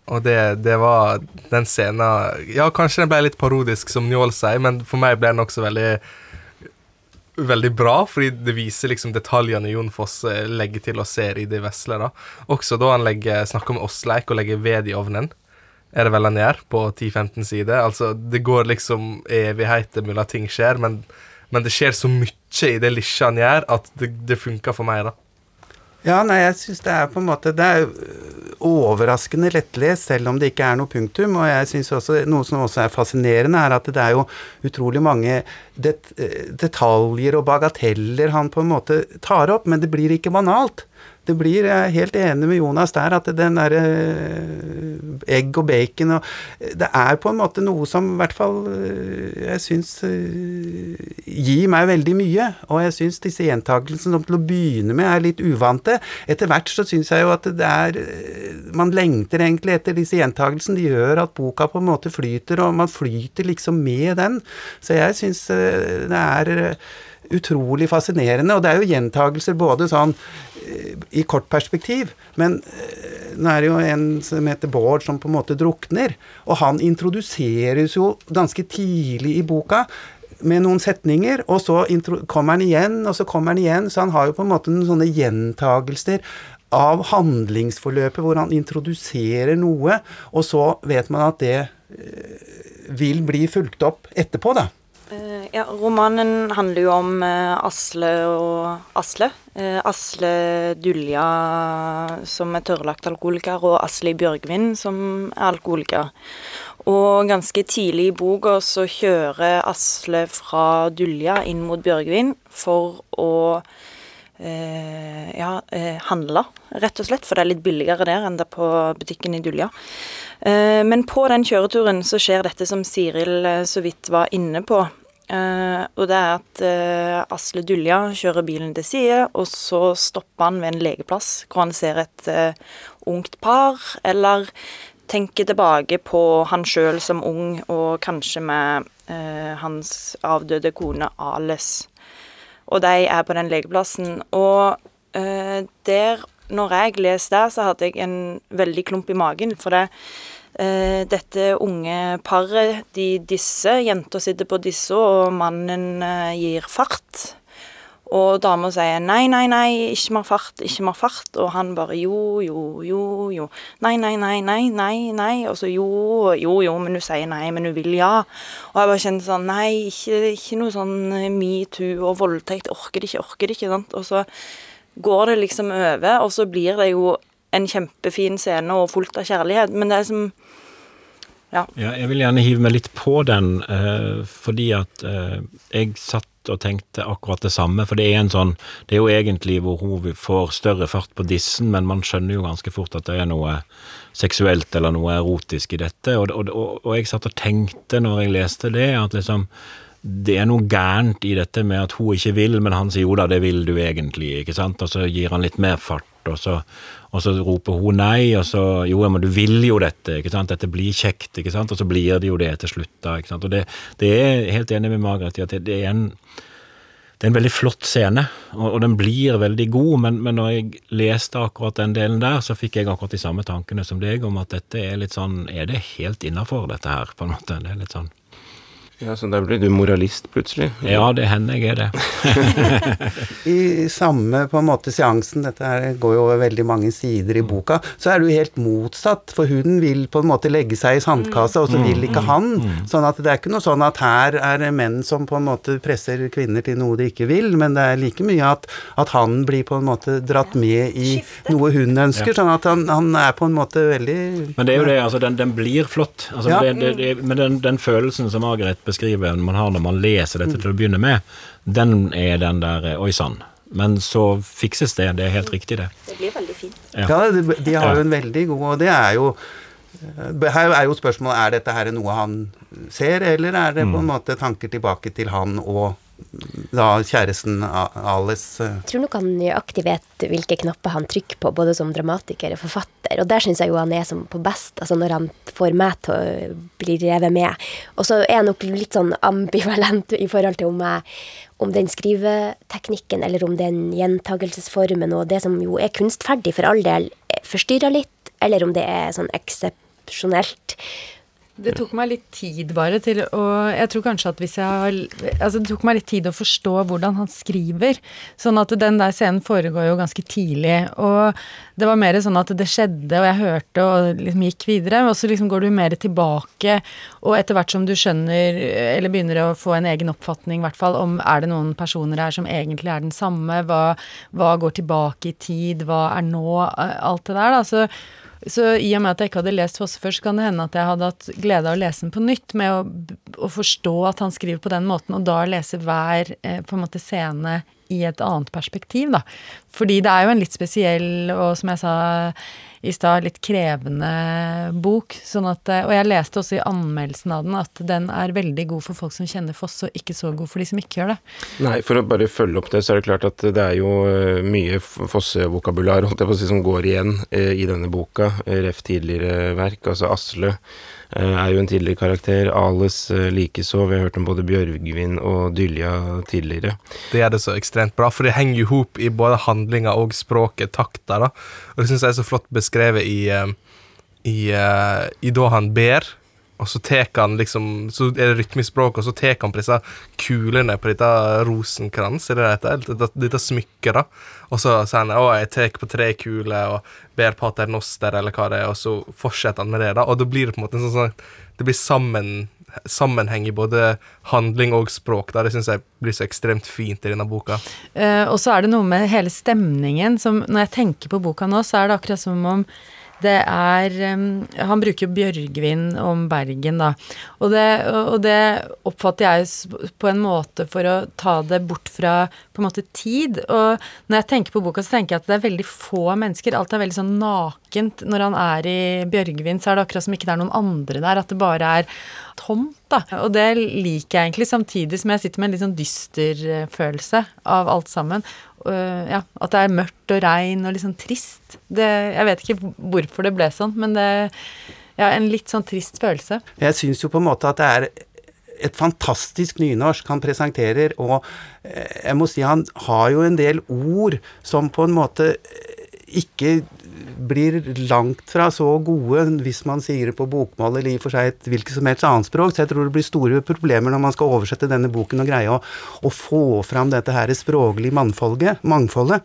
Og det, det, var den scenen Ja, kanskje den ble litt parodisk, som Njål sier, men for meg ble den også veldig Veldig bra, fordi det viser liksom detaljene Jon Fosse legger til og ser i det vesle. da. Også da han legger, snakker med åsleik og legger ved i ovnen. Er det vel han gjør, på 10-15 sider. Altså, det går liksom evigheter mellom ting skjer, men men det skjer så mye i det lille han gjør, at det, det funker for meg, da. Ja, nei, jeg syns det er på en måte Det er overraskende lettlest, selv om det ikke er noe punktum. Og jeg syns også noe som også er fascinerende, er at det er jo utrolig mange det, øh, detaljer og bagateller han på en måte tar opp, men det blir ikke banalt det blir, Jeg er helt enig med Jonas der, at den derre eh, egg og bacon og Det er på en måte noe som i hvert fall eh, jeg syns eh, gir meg veldig mye. Og jeg syns disse gjentakelsene som til å begynne med er litt uvante. Etter hvert så syns jeg jo at det er Man lengter egentlig etter disse gjentakelsene. De gjør at boka på en måte flyter, og man flyter liksom med den. Så jeg syns det er utrolig fascinerende. Og det er jo gjentagelser både sånn eh, i kort perspektiv, men eh, nå er det jo en som heter Bård, som på en måte drukner. Og han introduseres jo ganske tidlig i boka med noen setninger, og så kommer han igjen, og så kommer han igjen. Så han har jo på en måte noen sånne gjentagelser av handlingsforløpet hvor han introduserer noe, og så vet man at det eh, vil bli fulgt opp etterpå, da. Uh, ja, romanen handler jo om uh, Asle og Asle. Uh, Asle Dulja som er tørrlagt alkoholiker, og Asle Bjørgvin som er alkoholiker. Og ganske tidlig i boka så kjører Asle fra Dulja inn mot Bjørgvin for å eh, ja, eh, handle, rett og slett. For det er litt billigere der enn det på butikken i Dulja. Eh, men på den kjøreturen så skjer dette som Siril eh, så vidt var inne på. Eh, og det er at Asle Dulja kjører bilen til side, og så stopper han ved en legeplass hvor han ser et ungt par, eller tenker tilbake på han sjøl som ung, og kanskje med hans avdøde kone Ales. Og de er på den legeplassen. Og der, når jeg leste det, så hadde jeg en veldig klump i magen. For det, eh, dette unge paret, de disser, jenta sitter på disse, og mannen eh, gir fart. Og dama sier nei, nei, nei, ikke mer fart, ikke mer fart. Og han bare jo, jo, jo, jo. Nei, nei, nei, nei, nei, nei. Og så jo, jo, jo, men du sier nei, men du vil ja. Og jeg bare kjente sånn nei, ikke, ikke noe sånn metoo og voldtekt. Orker det ikke, orker det ikke. sant? Og så går det liksom over, og så blir det jo en kjempefin scene og fullt av kjærlighet. Men det er som ja. Ja, jeg vil gjerne hive meg litt på den, eh, fordi at eh, jeg satt og tenkte akkurat det samme. For det er en sånn Det er jo egentlig hvor hun får større fart på dissen, men man skjønner jo ganske fort at det er noe seksuelt eller noe erotisk i dette. Og, og, og, og jeg satt og tenkte når jeg leste det, at liksom det er noe gærent i dette med at hun ikke vil, men han sier jo da, det vil du egentlig, ikke sant, og så gir han litt mer fart, og så, og så roper hun nei, og så jo, men du vil jo dette, ikke sant, dette blir kjekt, ikke sant, og så blir det jo det til slutt, da, ikke sant, og det, det er helt enig med Margaret i at det, det er en det er en veldig flott scene, og, og den blir veldig god, men, men, når jeg leste akkurat den delen der, så fikk jeg akkurat de samme tankene som deg om at dette er litt sånn Er det helt innafor, dette her, på en måte? Det er litt sånn Ja, Så da blir du moralist plutselig? Ja, det hender jeg er det. I samme på en måte seansen, dette her går jo over veldig mange sider i boka, så er du helt motsatt. For hun vil på en måte legge seg i sandkassa, og så vil ikke han. Sånn at det er ikke noe sånn at her er det menn som på en måte presser kvinner til noe de ikke vil, men det er like mye at, at han blir på en måte dratt med i noe hun ønsker. Sånn at han, han er på en måte veldig Men det er jo det, altså, den, den blir flott. Altså, Ja. det, det, det, men den, den følelsen som Margaret beskriver man har når man leser dette til å begynne med, den er den der eh, oi sann. Men så fikses det, det er helt riktig, det. Det blir veldig fint. Ja. Ja, de, de har jo en veldig god Og det er jo eh, Her er jo spørsmålet er dette her noe han ser, eller er det på en måte tanker tilbake til han og da kjæresten Alice? eh, Jeg tror nok han nøyaktig vet hvilke knapper han trykker på, både som dramatiker og forfatter. Og der syns jeg jo han er som på best, altså når han får meg til å bli revet med. Og så er han nok litt sånn ambivalent i forhold til om, jeg, om den skriveteknikken eller om den gjentagelsesformen og det som jo er kunstferdig for all del, forstyrrer litt, eller om det er sånn eksepsjonelt. Det tok meg litt tid bare til å Jeg tror kanskje at hvis jeg har Altså, det tok meg litt tid å forstå hvordan han skriver. Sånn at den der scenen foregår jo ganske tidlig. Og det var mer sånn at det skjedde, og jeg hørte og liksom gikk videre. Og så liksom går du mer tilbake, og etter hvert som du skjønner, eller begynner å få en egen oppfatning, i hvert fall, om er det noen personer her som egentlig er den samme, hva, hva går tilbake i tid, hva er nå, alt det der, da. Så så i og med at jeg ikke hadde lest Fosse før, så kan det hende at jeg hadde hatt glede av å lese den på nytt, med å, å forstå at han skriver på den måten, og da lese hver eh, på en måte scene i et annet perspektiv, da. Fordi det er jo en litt spesiell, og som jeg sa i stad, litt krevende bok. Sånn at, eh, og jeg leste også i anmeldelsen av den at den er veldig god for folk som kjenner Foss, og ikke så god for de som ikke gjør det. Nei, for å bare følge opp det, så er det klart at det er jo eh, mye Fosse-vokabular si, som går igjen eh, i denne boka. Ref tidligere verk. Altså Asle er jo en tidligere karakter. Ales likeså. Vi har hørt om både Bjørgvin og Dylja tidligere. Det gjør det så ekstremt bra, for det henger jo ihop i både handlinga og språket, takta, da. Og det syns jeg er så flott beskrevet i, eh, i, eh, i da han ber, og så tar han liksom Så er det rytmisk språk, og så tar han på disse kulene på dette rosenkrans, er det det? Dette, dette smykket, da. Og så sier han 'Å, jeg tar på tre kuler', og ber pater noster, eller hva det er, og så fortsetter han med det, da. Og da blir det på en måte en sånn sånn Det blir sammen sammenheng i både handling og språk. Da. Det syns jeg blir så ekstremt fint i denne boka. Uh, og så er det noe med hele stemningen som Når jeg tenker på boka nå, så er det akkurat som om det er Han bruker Bjørgvin om Bergen, da. Og det, og det, oppfatter jeg på en måte for å ta det bort fra på en måte tid. Og når jeg tenker på boka, så tenker jeg at det er veldig få mennesker. Alt er veldig sånn nakent. Når han er i Bjørgvin, så er det akkurat som ikke det er noen andre der. At det bare er tomt, da. Og det liker jeg egentlig, samtidig som jeg sitter med en litt sånn dyster eh, følelse av alt sammen. Uh, ja, at det er mørkt og regn og litt sånn trist. Det, jeg vet ikke hvorfor det ble sånn, men det ja, en litt sånn trist følelse. Jeg syns jo på en måte at det er et fantastisk nynorsk han presenterer, og eh, jeg må si han har jo en del ord som på en måte ikke blir langt fra så gode hvis man sier det på bokmål eller i og for seg et hvilket som helst annet språk. Så jeg tror det blir store problemer når man skal oversette denne boken og greie å, å få fram dette her språklige mangfoldet.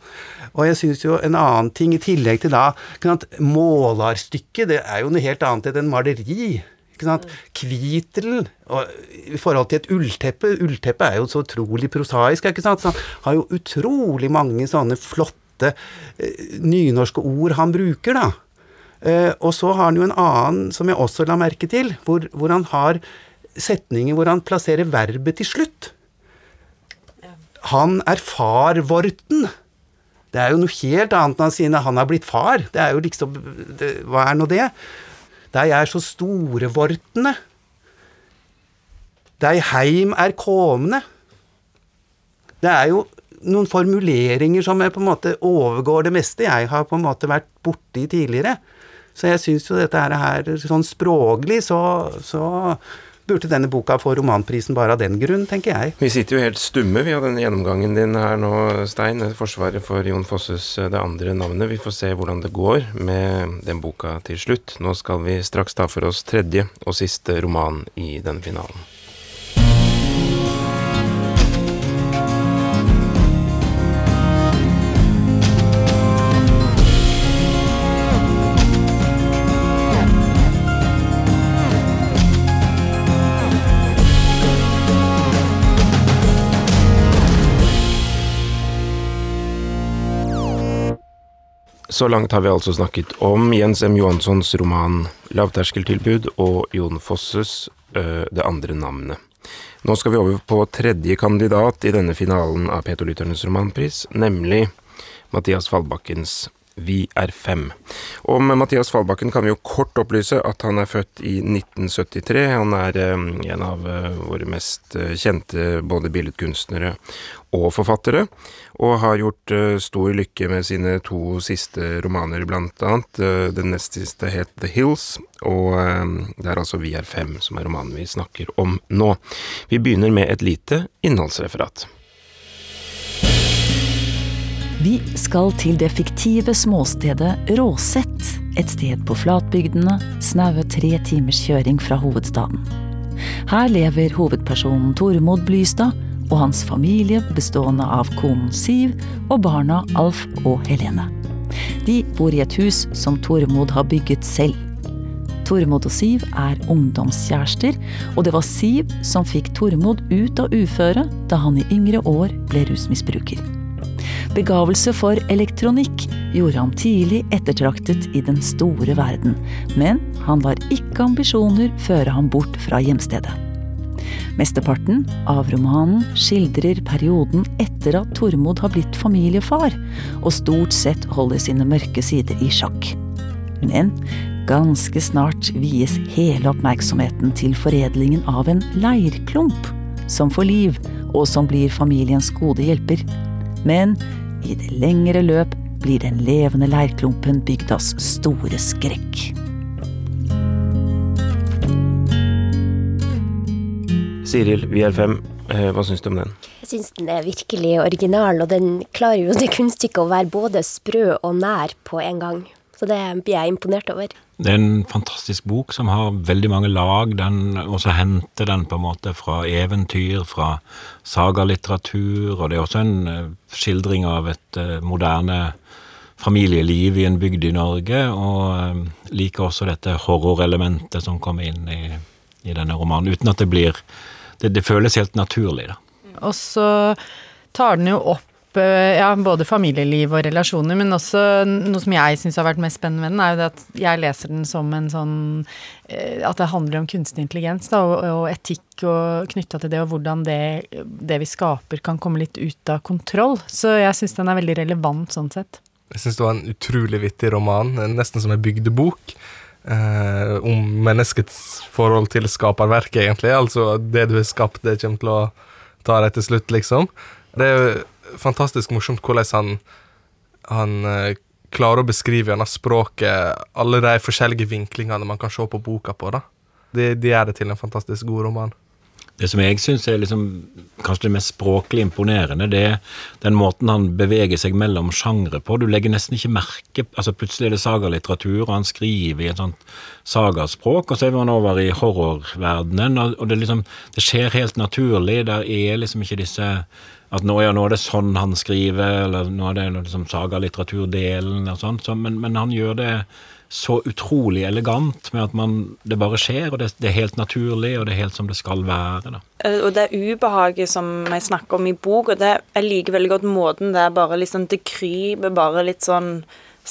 Og jeg syns jo en annen ting, i tillegg til da at Målarstykket, det er jo noe helt annet enn maleri. Kvitelen i forhold til et ullteppe Ullteppet er jo så utrolig prosaisk. ikke sant? Så har jo utrolig mange sånne flotte flotte eh, nynorske ord han bruker, da. Eh, og så har han jo en annen som jeg også la merke til, hvor, hvor han har setninger hvor han plasserer verbet til slutt. Han er far-vorten. Det er jo noe helt annet enn han sier han har blitt far. Det er jo liksom det, Hva er nå det? De er så storevortene. De heim er komne. Det er jo noen formuleringer som på en måte overgår det meste jeg har på en måte vært borti tidligere. Så jeg syns jo dette her sånn språklig, så, så burde denne boka få romanprisen bare av den grunn, tenker jeg. Vi sitter jo helt stumme vi har denne gjennomgangen din her nå, Stein. Forsvaret for Jon Fosses eh, det andre navnet. Vi får se hvordan det går med den boka til slutt. Nå skal vi straks ta for oss tredje og siste roman i denne finalen. Så langt har vi altså snakket om Jens M. Johanssons roman 'Lavterskeltilbud' og Jon Fosses 'Det andre navnet'. Nå skal vi over på tredje kandidat i denne finalen av P2-lytternes romanpris, nemlig Mathias Fallbakkens vi er fem. Om Mathias Fallbakken kan vi jo kort opplyse at han er født i 1973. Han er um, en av uh, våre mest uh, kjente både billedkunstnere og forfattere, og har gjort stor lykke med sine to siste romaner, blant annet. den nest siste het The Hills, og det er altså Vi er fem som er romanen vi snakker om nå. Vi begynner med et lite innholdsreferat. Vi skal til det fiktive småstedet Råsett, et sted på flatbygdene, snaue tre timers kjøring fra hovedstaden. Her lever hovedpersonen Tormod Blystad og hans familie bestående av konen Siv og barna Alf og Helene. De bor i et hus som Tormod har bygget selv. Tormod og Siv er ungdomskjærester, og det var Siv som fikk Tormod ut av uføre da han i yngre år ble rusmisbruker. Begavelse for elektronikk gjorde ham tidlig ettertraktet i den store verden, men han lar ikke ambisjoner føre ham bort fra hjemstedet. Mesteparten av romanen skildrer perioden etter at Tormod har blitt familiefar, og stort sett holder sine mørke sider i sjakk. Men ganske snart vies hele oppmerksomheten til foredlingen av en leirklump, som får liv, og som blir familiens gode hjelper. Men i det lengre løp blir den levende leirklumpen bygdas store skrekk. Siril, vi er fem. Eh, hva syns du om den? Jeg syns den er virkelig original, og den klarer jo det kunststykket å være både sprø og nær på en gang. Så det blir jeg imponert over. Det er en fantastisk bok som har veldig mange lag, den, og så henter den på en måte fra eventyr, fra sagalitteratur, og det er også en eh, skildring av et uh, moderne familieliv i en bygd i Norge, og uh, liker også dette horrorelementet som kommer inn i, i denne romanen, uten at det blir Det, det føles helt naturlig, da. Og så tar den jo opp eh, ja, både familieliv og relasjoner, men også noe som jeg syns har vært mest spennende med den, er jo det at jeg leser den som en sånn eh, At det handler om kunstig intelligens da, og, og etikk og knytta til det, og hvordan det, det, vi skaper kan komme litt ut av kontroll. Så jeg syns den er veldig relevant sånn sett. Jeg syns det var en utrolig vittig roman, nesten som en bygdebok. Eh, om menneskets forhold til skaperverket, egentlig. Altså det du har skapt, det kommer til å ta deg til slutt, liksom. Det er jo fantastisk morsomt hvordan han, han eh, klarer å beskrive gjennom språket alle de forskjellige vinklingene man kan se på boka på. da. Det de gjør det til en fantastisk god roman. Det som jeg syns er liksom, kanskje det mest språklig imponerende, det er den måten han beveger seg mellom sjangre på. Du legger nesten ikke merke altså Plutselig er det sagalitteratur, og han skriver i et sånt sagaspråk, og så er han over i horrorverdenen, og det, liksom, det skjer helt naturlig. Der er liksom ikke disse at nå, ja, nå er det sånn han skriver, eller nå er det liksom sagalitteraturdelen og sånn, så, men, men han gjør det så utrolig elegant med at man, det bare skjer, og det, det, er helt naturlig, og det er helt som det skal være. Da. Eh, og det ubehaget som jeg snakker om i bok, og det, jeg liker veldig godt måten det er bare liksom Det kryper bare litt sånn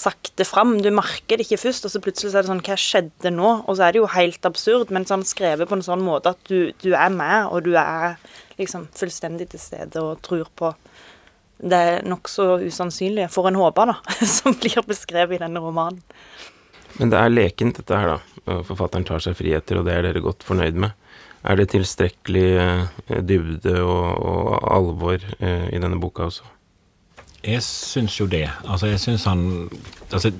sakte fram. Du merker det ikke først, og så plutselig er det sånn Hva skjedde nå? Og så er det jo helt absurd, men sånn skrevet på en sånn måte at du, du er med, og du er liksom fullstendig til stede og tror på det nokså usannsynlige, for en håper, da, som blir beskrevet i denne romanen. Men det er lekent, dette her, da. Forfatteren tar seg friheter, og det er dere godt fornøyd med. Er det tilstrekkelig eh, dybde og, og alvor eh, i denne boka også? Jeg syns jo det. Altså, jeg syns han altså,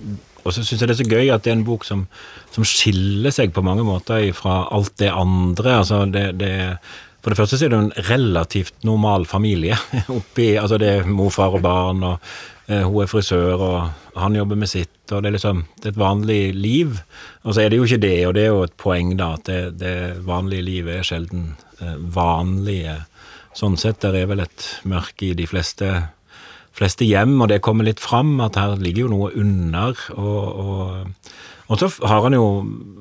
Og så syns jeg det er så gøy at det er en bok som, som skiller seg på mange måter fra alt det andre. Altså, det, det for det første så er det en relativt normal familie. oppi, altså Det er mor, far og barn, og eh, hun er frisør, og han jobber med sitt. og Det er liksom det er et vanlig liv. Og så er det jo ikke det, og det er jo et poeng, da, at det, det vanlige livet er sjelden eh, vanlige. Sånn sett der er vel et mørke i de fleste, fleste hjem, og det kommer litt fram at her ligger jo noe under. og, og og så har han jo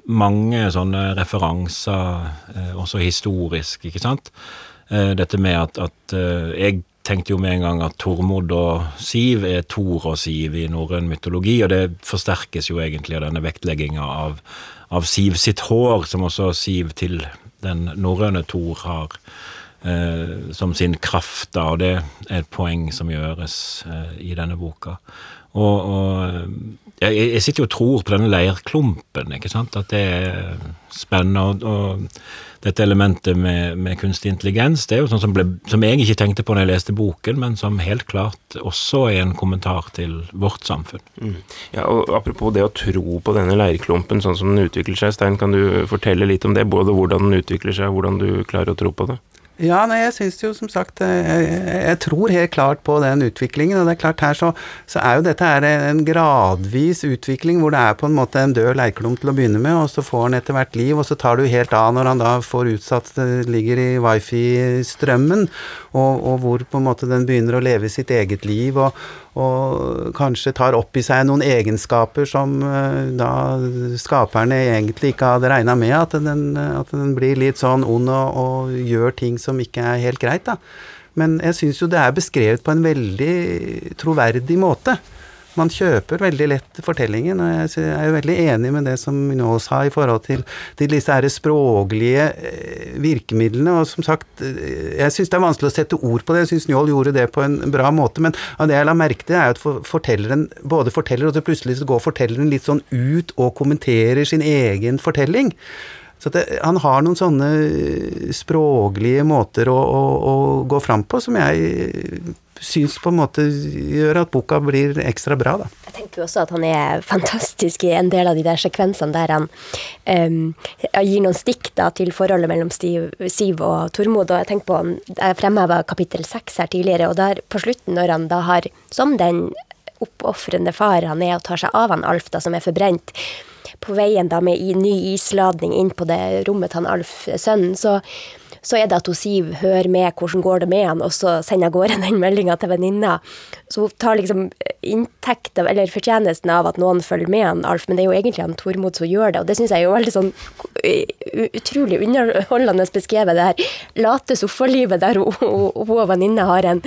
mange sånne referanser, eh, også historisk, ikke sant. Eh, dette med at, at eh, Jeg tenkte jo med en gang at Tormod og Siv er Tor og Siv i norrøn mytologi, og det forsterkes jo egentlig av denne vektlegginga av, av, Siv sitt hår, som også Siv til den norrøne Tor har eh, som sin kraft, da, og det er et poeng som gjøres eh, i denne boka. Og, og jeg, jeg, sitter jo og tror på denne leirklumpen, ikke sant? at det er spennende. Og, og dette elementet med, med, kunstig intelligens det er jo sånn som, ble, som, jeg ikke tenkte på når jeg leste boken, men som helt klart også er en kommentar til vårt samfunn. Mm. Ja, og Apropos det å tro på denne leirklumpen sånn som den utvikler seg, Stein, kan du fortelle litt om det? Både hvordan den utvikler seg, og hvordan du klarer å tro på det? Ja, nei, jeg syns jo som sagt jeg, jeg, jeg, tror helt klart på den utviklingen. Og det er klart her så, så er jo dette her en gradvis utvikling hvor det er på en måte en død leirklump til å begynne med, og så får han etter hvert liv, og så tar jo helt av når han da får utsatt det ligger i wifi-strømmen, og, og, hvor på en måte den begynner å leve sitt eget liv. og og kanskje tar opp i seg noen egenskaper som eh, da skaperne egentlig ikke hadde regna med, at den, at den, blir litt sånn ond og, og, gjør ting som ikke er helt greit, da. Men jeg syns jo det er beskrevet på en veldig troverdig måte man kjøper veldig lett fortellingen, og jeg er jo veldig enig med det som nå sa i forhold til, til disse her språklige eh, virkemidlene, og som sagt, eh, jeg syns det er vanskelig å sette ord på det, jeg syns Njål gjorde det på en bra måte, men av det jeg la merke til, er at fortelleren både forteller, og så plutselig så går fortelleren litt sånn ut og kommenterer sin egen fortelling. Så det, han har noen sånne språklige måter å, å, å gå fram på som jeg syns på en måte gjør at boka blir ekstra bra, da. Jeg tenker jo også at han er fantastisk i en del av de der sekvensene der han um, gir noen stikk da til forholdet mellom Stiv, Siv og Tormod. Og jeg tenker på, jeg fremheva kapittel seks her tidligere, og der på slutten, når han da har, som den oppofrende far han er, og tar seg av han Alf, da, som er forbrent, på veien da med ny isladning inn på det rommet han Alf, sønnen, så så er det at hun Siv hører med hvordan går det med han, og så sender av gårde den meldinga til venninna. Så hun tar liksom inntekt av, eller fortjenesten av at noen følger med han, Alf, men det er jo egentlig han Tormod som gjør det, og det syns jeg er jo veldig sånn utrolig underholdende beskrevet, det her. Late sofalivet der hun, hun, hun og venninna har en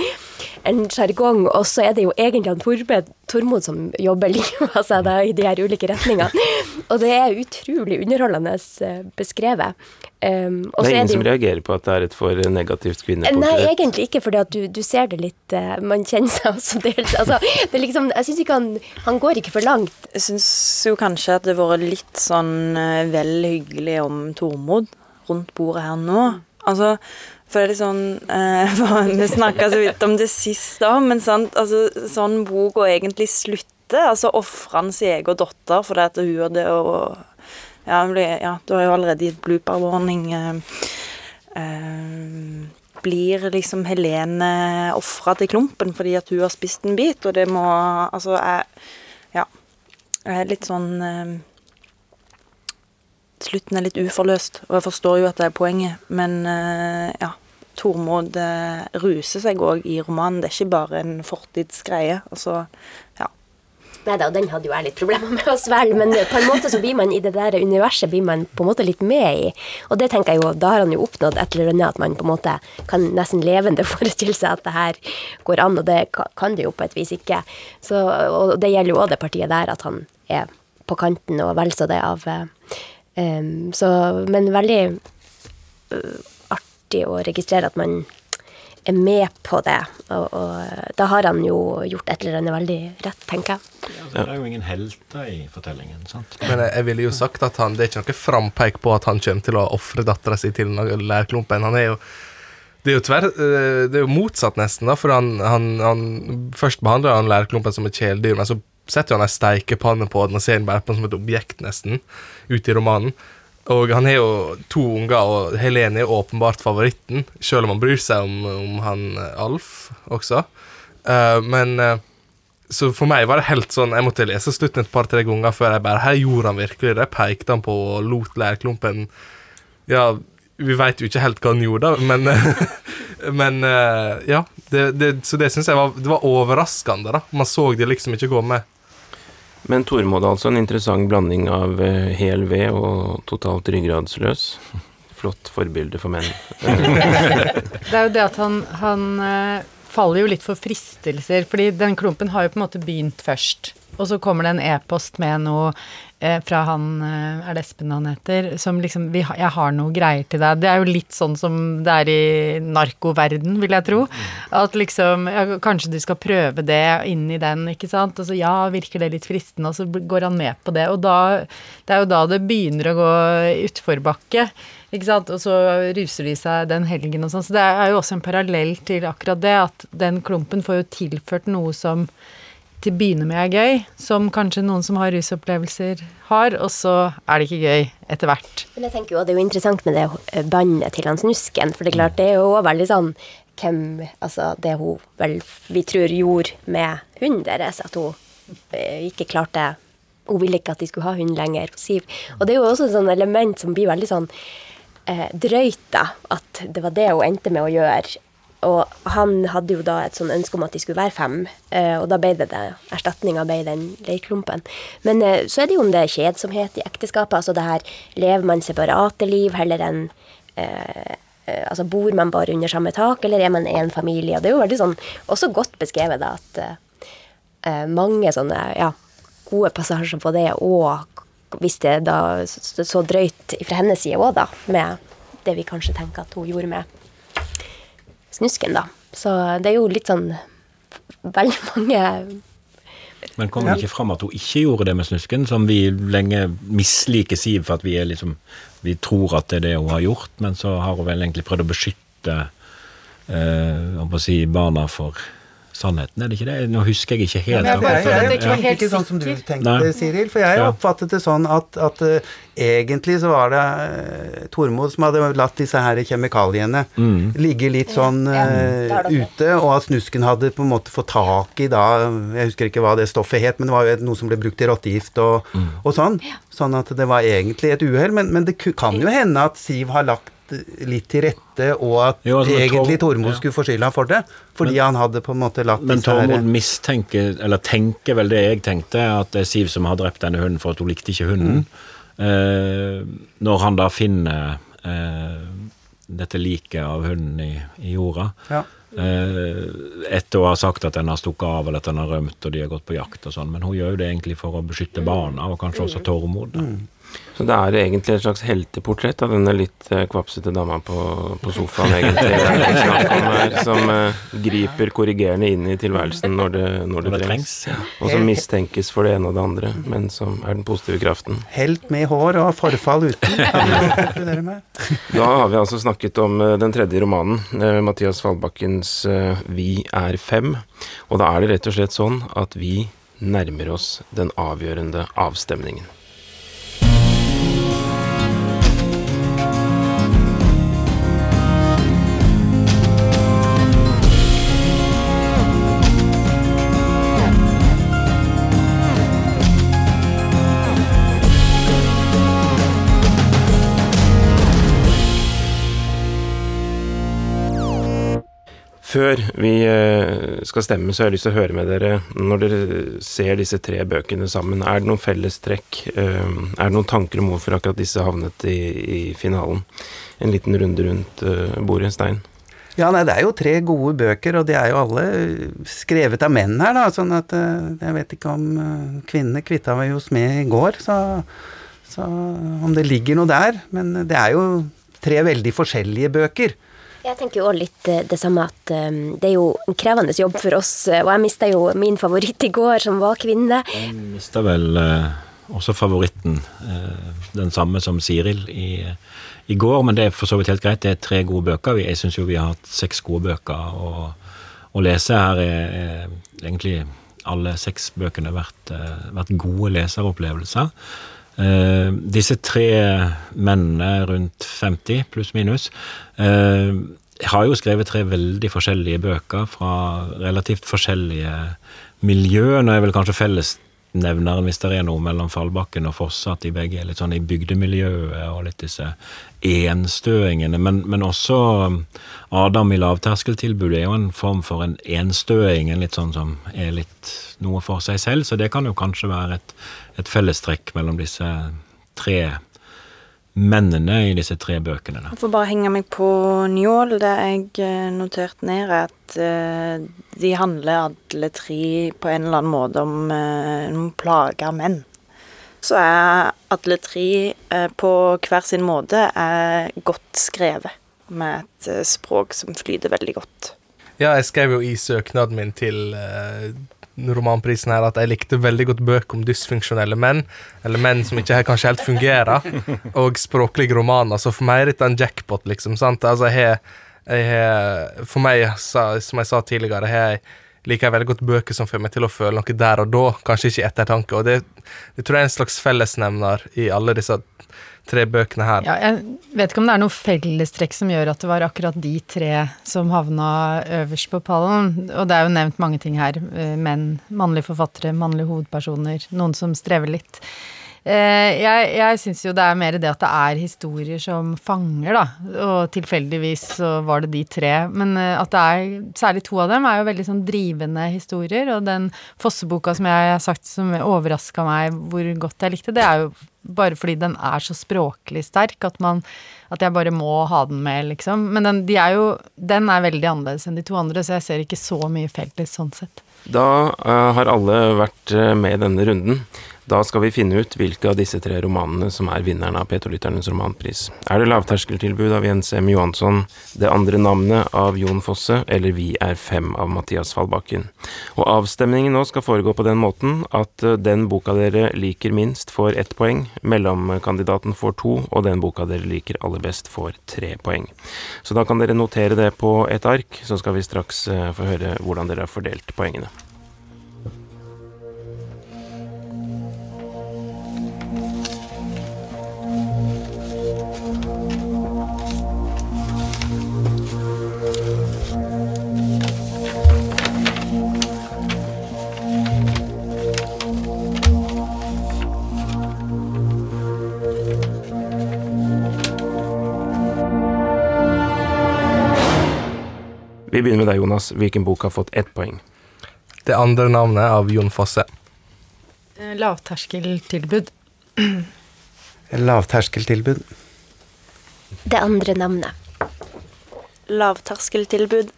en sjargong, og så er det jo egentlig han Torbe, Tormod som jobber livet av seg da, i de her ulike retningene. Og det er utrolig underholdende eh, beskrevet. Um, det er ingen som reagerer på at det er et for negativt kvinneportrett? Nei, egentlig ikke, for du, du, ser det litt uh, Man kjenner seg også dels altså, liksom, Jeg syns ikke han Han går ikke for langt. Jeg syns jo kanskje at det har vært litt sånn uh, vel hyggelig om Tormod rundt bordet her nå. Altså, for det er sånn eh, Vi snakka så vidt om det sist òg, men sant, altså, sånn boka egentlig slutter. Altså ofrer han sin egen datter fordi at hun hadde og ja, ja, du har jo allerede gitt blooper warning. Eh, eh, blir liksom Helene ofra til klumpen fordi at hun har spist en bit, og det må Altså, jeg Ja. Jeg er litt sånn eh, Slutten er litt uforløst, og jeg forstår jo at det er poenget, men eh, ja. Tormod eh, ruser seg òg i romanen. Det er ikke bare en fortidsgreie. Altså, ja. Nei da, den hadde jo jeg litt problemer med å svelge, men på en måte så blir man i det der universet blir man på en måte litt med i. Og det tenker jeg jo, da har han jo oppnådd et eller annet, at man på en måte kan nesten levende forestille seg at det her går an, og det kan det jo på et vis ikke. Så, og det gjelder jo òg det partiet der, at han er på kanten og vel så det av um, Så, men veldig artig å registrere at man er med på det. Og, og, da har han jo gjort et eller annet veldig rett, tenker jeg. Ja, det er jo ingen helter i fortellingen. sant? Men jeg, jeg ville jo sagt at han, det er ikke noe frampeik på at han kommer til å ofre dattera si til lærklumpen. Han er jo det er jo, tver, eh, det er jo motsatt, nesten. da, for han, han, han Først behandler han lærklumpen som et kjæledyr, men så setter han ei steikepanne på den og ser den bare på den som et objekt, nesten, ute i romanen. Og han har jo to unger, og Helene er åpenbart favoritten, selv om han bryr seg om, om han eh, Alf også. Uh, men uh, Så for meg var det helt sånn Jeg måtte lese slutten et par-tre ganger før jeg bare Her gjorde han virkelig det. Pekte han på og lot lærklumpen Ja, vi veit jo ikke helt hva han gjorde, men Men uh, ja. Det, det, så det syns jeg var, det var overraskende, da. Man så det liksom ikke komme. Men Tormod altså en interessant blanding av uh, hel ved og totalt ryggradsløs. Flott forbilde for menn. det er jo det at han, han uh, faller jo litt for fristelser, fordi den klumpen har jo på en måte begynt først. Og så kommer det en e-post med noe eh, fra han eh, Er det Espen han heter? Som liksom vi, 'Jeg har noe greier til deg'. Det er jo litt sånn som det er i narkoverden, vil jeg tro. At liksom ja, Kanskje du skal prøve det inn i den, ikke sant. Og så ja, virker det litt fristende, og så går han med på det. Og da Det er jo da det begynner å gå utforbakke. Ikke sant? Og så ruser de seg den helgen og sånn. Så det er jo også en parallell til akkurat det, at den klumpen får jo tilført noe som til å begynne med er gøy, som kanskje noen som har rusopplevelser har, og så er det ikke gøy etter hvert. Men jeg tenker jo, at Det er jo interessant med det bandet til han Snusken, for det er klart det er jo veldig sånn hvem Altså det hun vel vi tror gjorde med hunden deres, at hun eh, ikke klarte Hun ville ikke at de skulle ha hund lenger, Siv. Og det er jo også et sånt element som blir veldig sånn eh, drøyt, da. At det var det hun endte med å gjøre og han hadde jo da et sånn ønske om at de skulle være fem, eh, og da ble det, det erstatninga ble den leirklumpen. Men eh, så er det jo om det er kjedsomhet i ekteskapet, altså det her lever man separate liv heller enn eh, eh, Altså bor man bare under samme tak, eller er man én familie? Og det er jo veldig sånn også godt beskrevet da at eh, mange sånne ja, gode passasjer på det, og hvis det da så, så drøyt fra hennes side òg, da, med det vi kanskje tenker at hun gjorde med snusken, da. Så det er jo litt sånn veldig mange Men kom det ikke fram at hun ikke gjorde det med snusken, som vi lenge misliker Siv for at vi er liksom Vi tror at det er det hun har gjort, men så har hun vel egentlig prøvd å beskytte eh, å si, barna for sannheten, er det ikke det? Nå husker jeg ikke helt. Ja, jeg, jeg, jeg, jeg ikke sånn som du tenkte, Nei. Siril. For jeg ja. oppfattet det sånn at, at uh, egentlig så var det uh, Tormod som hadde latt disse her kjemikaliene mm. ligge litt sånn uh, ute, og at snusken hadde på en måte fått tak i da Jeg husker ikke hva det stoffet het, men det var jo noe som ble brukt til rottegift og, mm. og sånn. Sånn at det var egentlig et uhell. Men, men det kan jo hende at Siv har lagt litt til rette, og at jo, altså, egentlig Tormod ja. skulle få skylda for det. Fordi men, han hadde på en måte latt Men Tormod mistenker, eller tenker vel det jeg tenkte, at det er Siv som har drept denne hunden for at hun likte ikke hunden. Mm. Eh, når han da finner eh, dette liket av hunden i, i jorda. Ja. Eh, etter å ha sagt at den har stukket av eller at den har rømt og de har gått på jakt og sånn, men hun gjør jo det egentlig for å beskytte barna og kanskje også Tormod. da. Så det er egentlig et slags helteportrett av denne litt eh, kvapsete dama på, på sofaen, egentlig. er her, som uh, griper korrigerende inn i tilværelsen når det, når det, Når det trengs. trengs. Og som mistenkes for det ene og det andre, men som er den positive kraften. Helt med hår og forfall uten. Da har vi altså snakket om eh, den tredje romanen, Mathias Fallbakkens 'Vi er fem'. Og da er det rett og slett sånn at vi nærmer oss den avgjørende avstemningen. Før vi eh, skal stemme, så har jeg lyst til å høre med dere Når dere ser disse tre bøkene sammen, er det noen fellestrekk? eh, Er det noen tanker om hvorfor akkurat disse havnet i, i finalen? En liten runde rundt eh, bordet, Stein. Ja, nei, det er jo tre gode bøker, og de er jo alle skrevet av menn her, da. Sånn at jeg vet ikke om kvinnene kvitta vi oss med i går, så, så om det ligger noe der. Men det er jo tre veldig forskjellige bøker. Jeg tenker jo litt eh, det samme at eh, det er jo en krevende jobb for oss, eh, og jeg mista jo min favoritt i går, som var kvinne. Jeg mista vel også favoritten, den samme som Siril i, i går, men det er for så vidt helt greit. Det er tre gode bøker. Jeg syns jo vi har hatt seks gode bøker å, å lese. Her er, er egentlig alle seks bøkene vært, vært gode leseropplevelser. Eh, disse tre mennene rundt 50, pluss minus, eh, har jo skrevet tre veldig forskjellige bøker fra relativt forskjellige miljø. Nå er vel kanskje fellesnevneren, hvis det er noe mellom Fallbakken og Fosse, at de begge er litt sånn i bygdemiljøet og litt disse enstøingene. Men, men også Adam i lavterskeltilbudet er jo en form for en enstøing, en litt sånn som er litt noe for seg selv. Så det kan jo kanskje være et, et fellestrekk mellom disse tre mennene i disse tre bøkene. Da. Jeg får bare henge meg på Njål. Det jeg eh, noterte ned, er at eh, de handler alle tre på en eller annen måte om eh, noen plaga menn. Så er alle tre eh, på hver sin måte er godt skrevet, med et eh, språk som flyter veldig godt. Ja, jeg skrev jo i søknaden min til eh, romanprisen her at jeg likte veldig godt bøker om dysfunksjonelle menn, eller menn som ikke kanskje helt fungerer, og språklige romaner. Så for meg er dette en jackpot, liksom. sant? Altså, jeg jeg For meg, som jeg sa tidligere, jeg liker jeg veldig godt bøker som får meg til å føle noe der og da, kanskje ikke ettertanke. Og det, det tror jeg er en slags fellesnevner i alle disse tre bøkene her. Ja, jeg vet ikke om det er noe fellestrekk som gjør at det var akkurat de tre som havna øverst på pallen. Og det er jo nevnt mange ting her. eh, Menn, mannlige forfattere, mannlige hovedpersoner. Noen som strever litt. Eh, Jeg, jeg syns jo det er mer det at det er historier som fanger, da. Og tilfeldigvis så var det de tre. Men eh, at det er Særlig to av dem er jo veldig sånn drivende historier. Og den Fosse-boka som jeg har sagt som overraska meg hvor godt jeg likte, det er jo bare fordi den er så språklig sterk at man At jeg bare må ha den med, liksom. Men den, de er jo, den er veldig annerledes enn de to andre, så jeg ser ikke så mye felles sånn sett. Da uh, har alle vært eh, med i denne runden. Da skal vi finne ut hvilke av disse tre romanene som er vinneren av P2-lytternes romanpris. Er det Lavterskeltilbud av Jens M. Johansson, Det andre navnet av Jon Fosse eller Vi er fem av Mathias Fallbakken? Og avstemningen nå skal foregå på den måten at eh, den boka dere liker minst, får ett poeng, mellomkandidaten får to, og den boka dere liker aller best, får tre poeng. Så da kan dere notere det på et ark, så skal vi straks eh, få høre hvordan dere har fordelt poengene. Vi begynner med deg, Jonas. Hvilken bok har fått ett poeng? Det andre navnet av Jon Fosse. Eh, Lavterskeltilbud. Lavterskeltilbud. Det andre navnet. lavterskeltilbud.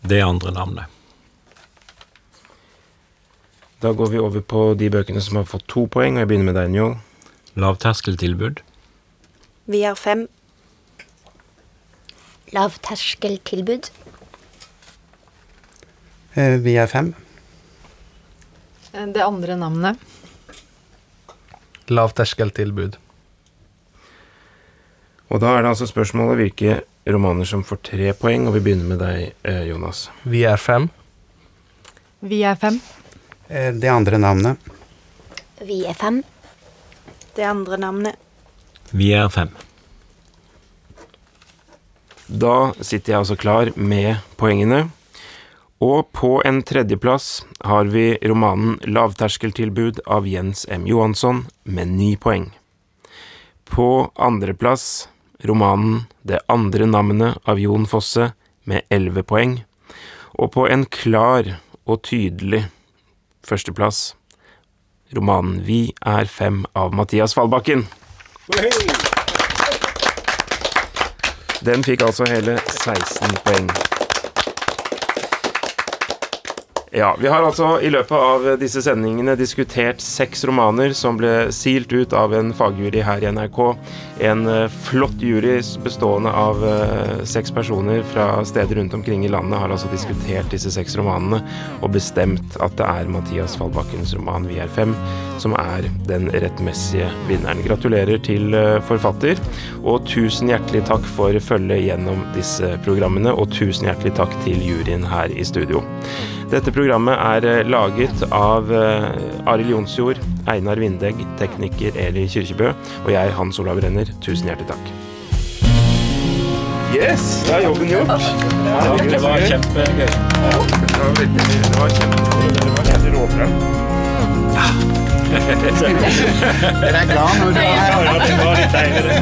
Det andre navnet. Da går vi over på de bøkene som har fått to poeng, og jeg begynner med deg, Njål. Lavterskeltilbud. Vi har fem. Lavterskeltilbud. Eh, Vi er fem. Eh, Det andre navnet. Lavterskeltilbud. Og da er det altså spørsmålet hvilke romaner som får tre poeng, og vi begynner med deg, eh, Jonas. Vi er fem. Vi er fem. Eh, Det andre navnet. Vi er fem. Det andre navnet. Vi er fem. Da sitter jeg altså klar med poengene. Og på en tredjeplass har vi romanen 'Lavterskeltilbud' av Jens M. Johansson med ni poeng. På andreplass romanen 'Det andre navnet' av Jon Fosse med elleve poeng. Og på en klar og tydelig førsteplass romanen 'Vi er fem' av Mathias Fallbakken. Den fikk altså hele 16 poeng. Ja, vi har altså i løpet av disse sendingene diskutert seks romaner som ble silt ut av en fagjury her i NRK. En eh, flott jury bestående av eh, seks personer fra steder rundt omkring i landet har altså diskutert disse seks romanene og bestemt at det er Mathias Fallbakkens roman 'Vi er fem' som er den rettmessige vinneren. Gratulerer til eh, forfatter, og tusen hjertelig takk for følget gjennom disse programmene, og tusen hjertelig takk til juryen her i studio. Dette programmet er eh, laget av eh, Arild Jonsjord, Einar Vindegg, tekniker Eli Kyrkjebø, og jeg, Hans Olav Renner. Tusen hjertelig takk. Yes, da er jobben gjort. Det var kjempegøy. Det var veldig Det var kjempegøy. Det var helt råbra. Dere er glad når dere her. det var litt deilig, det.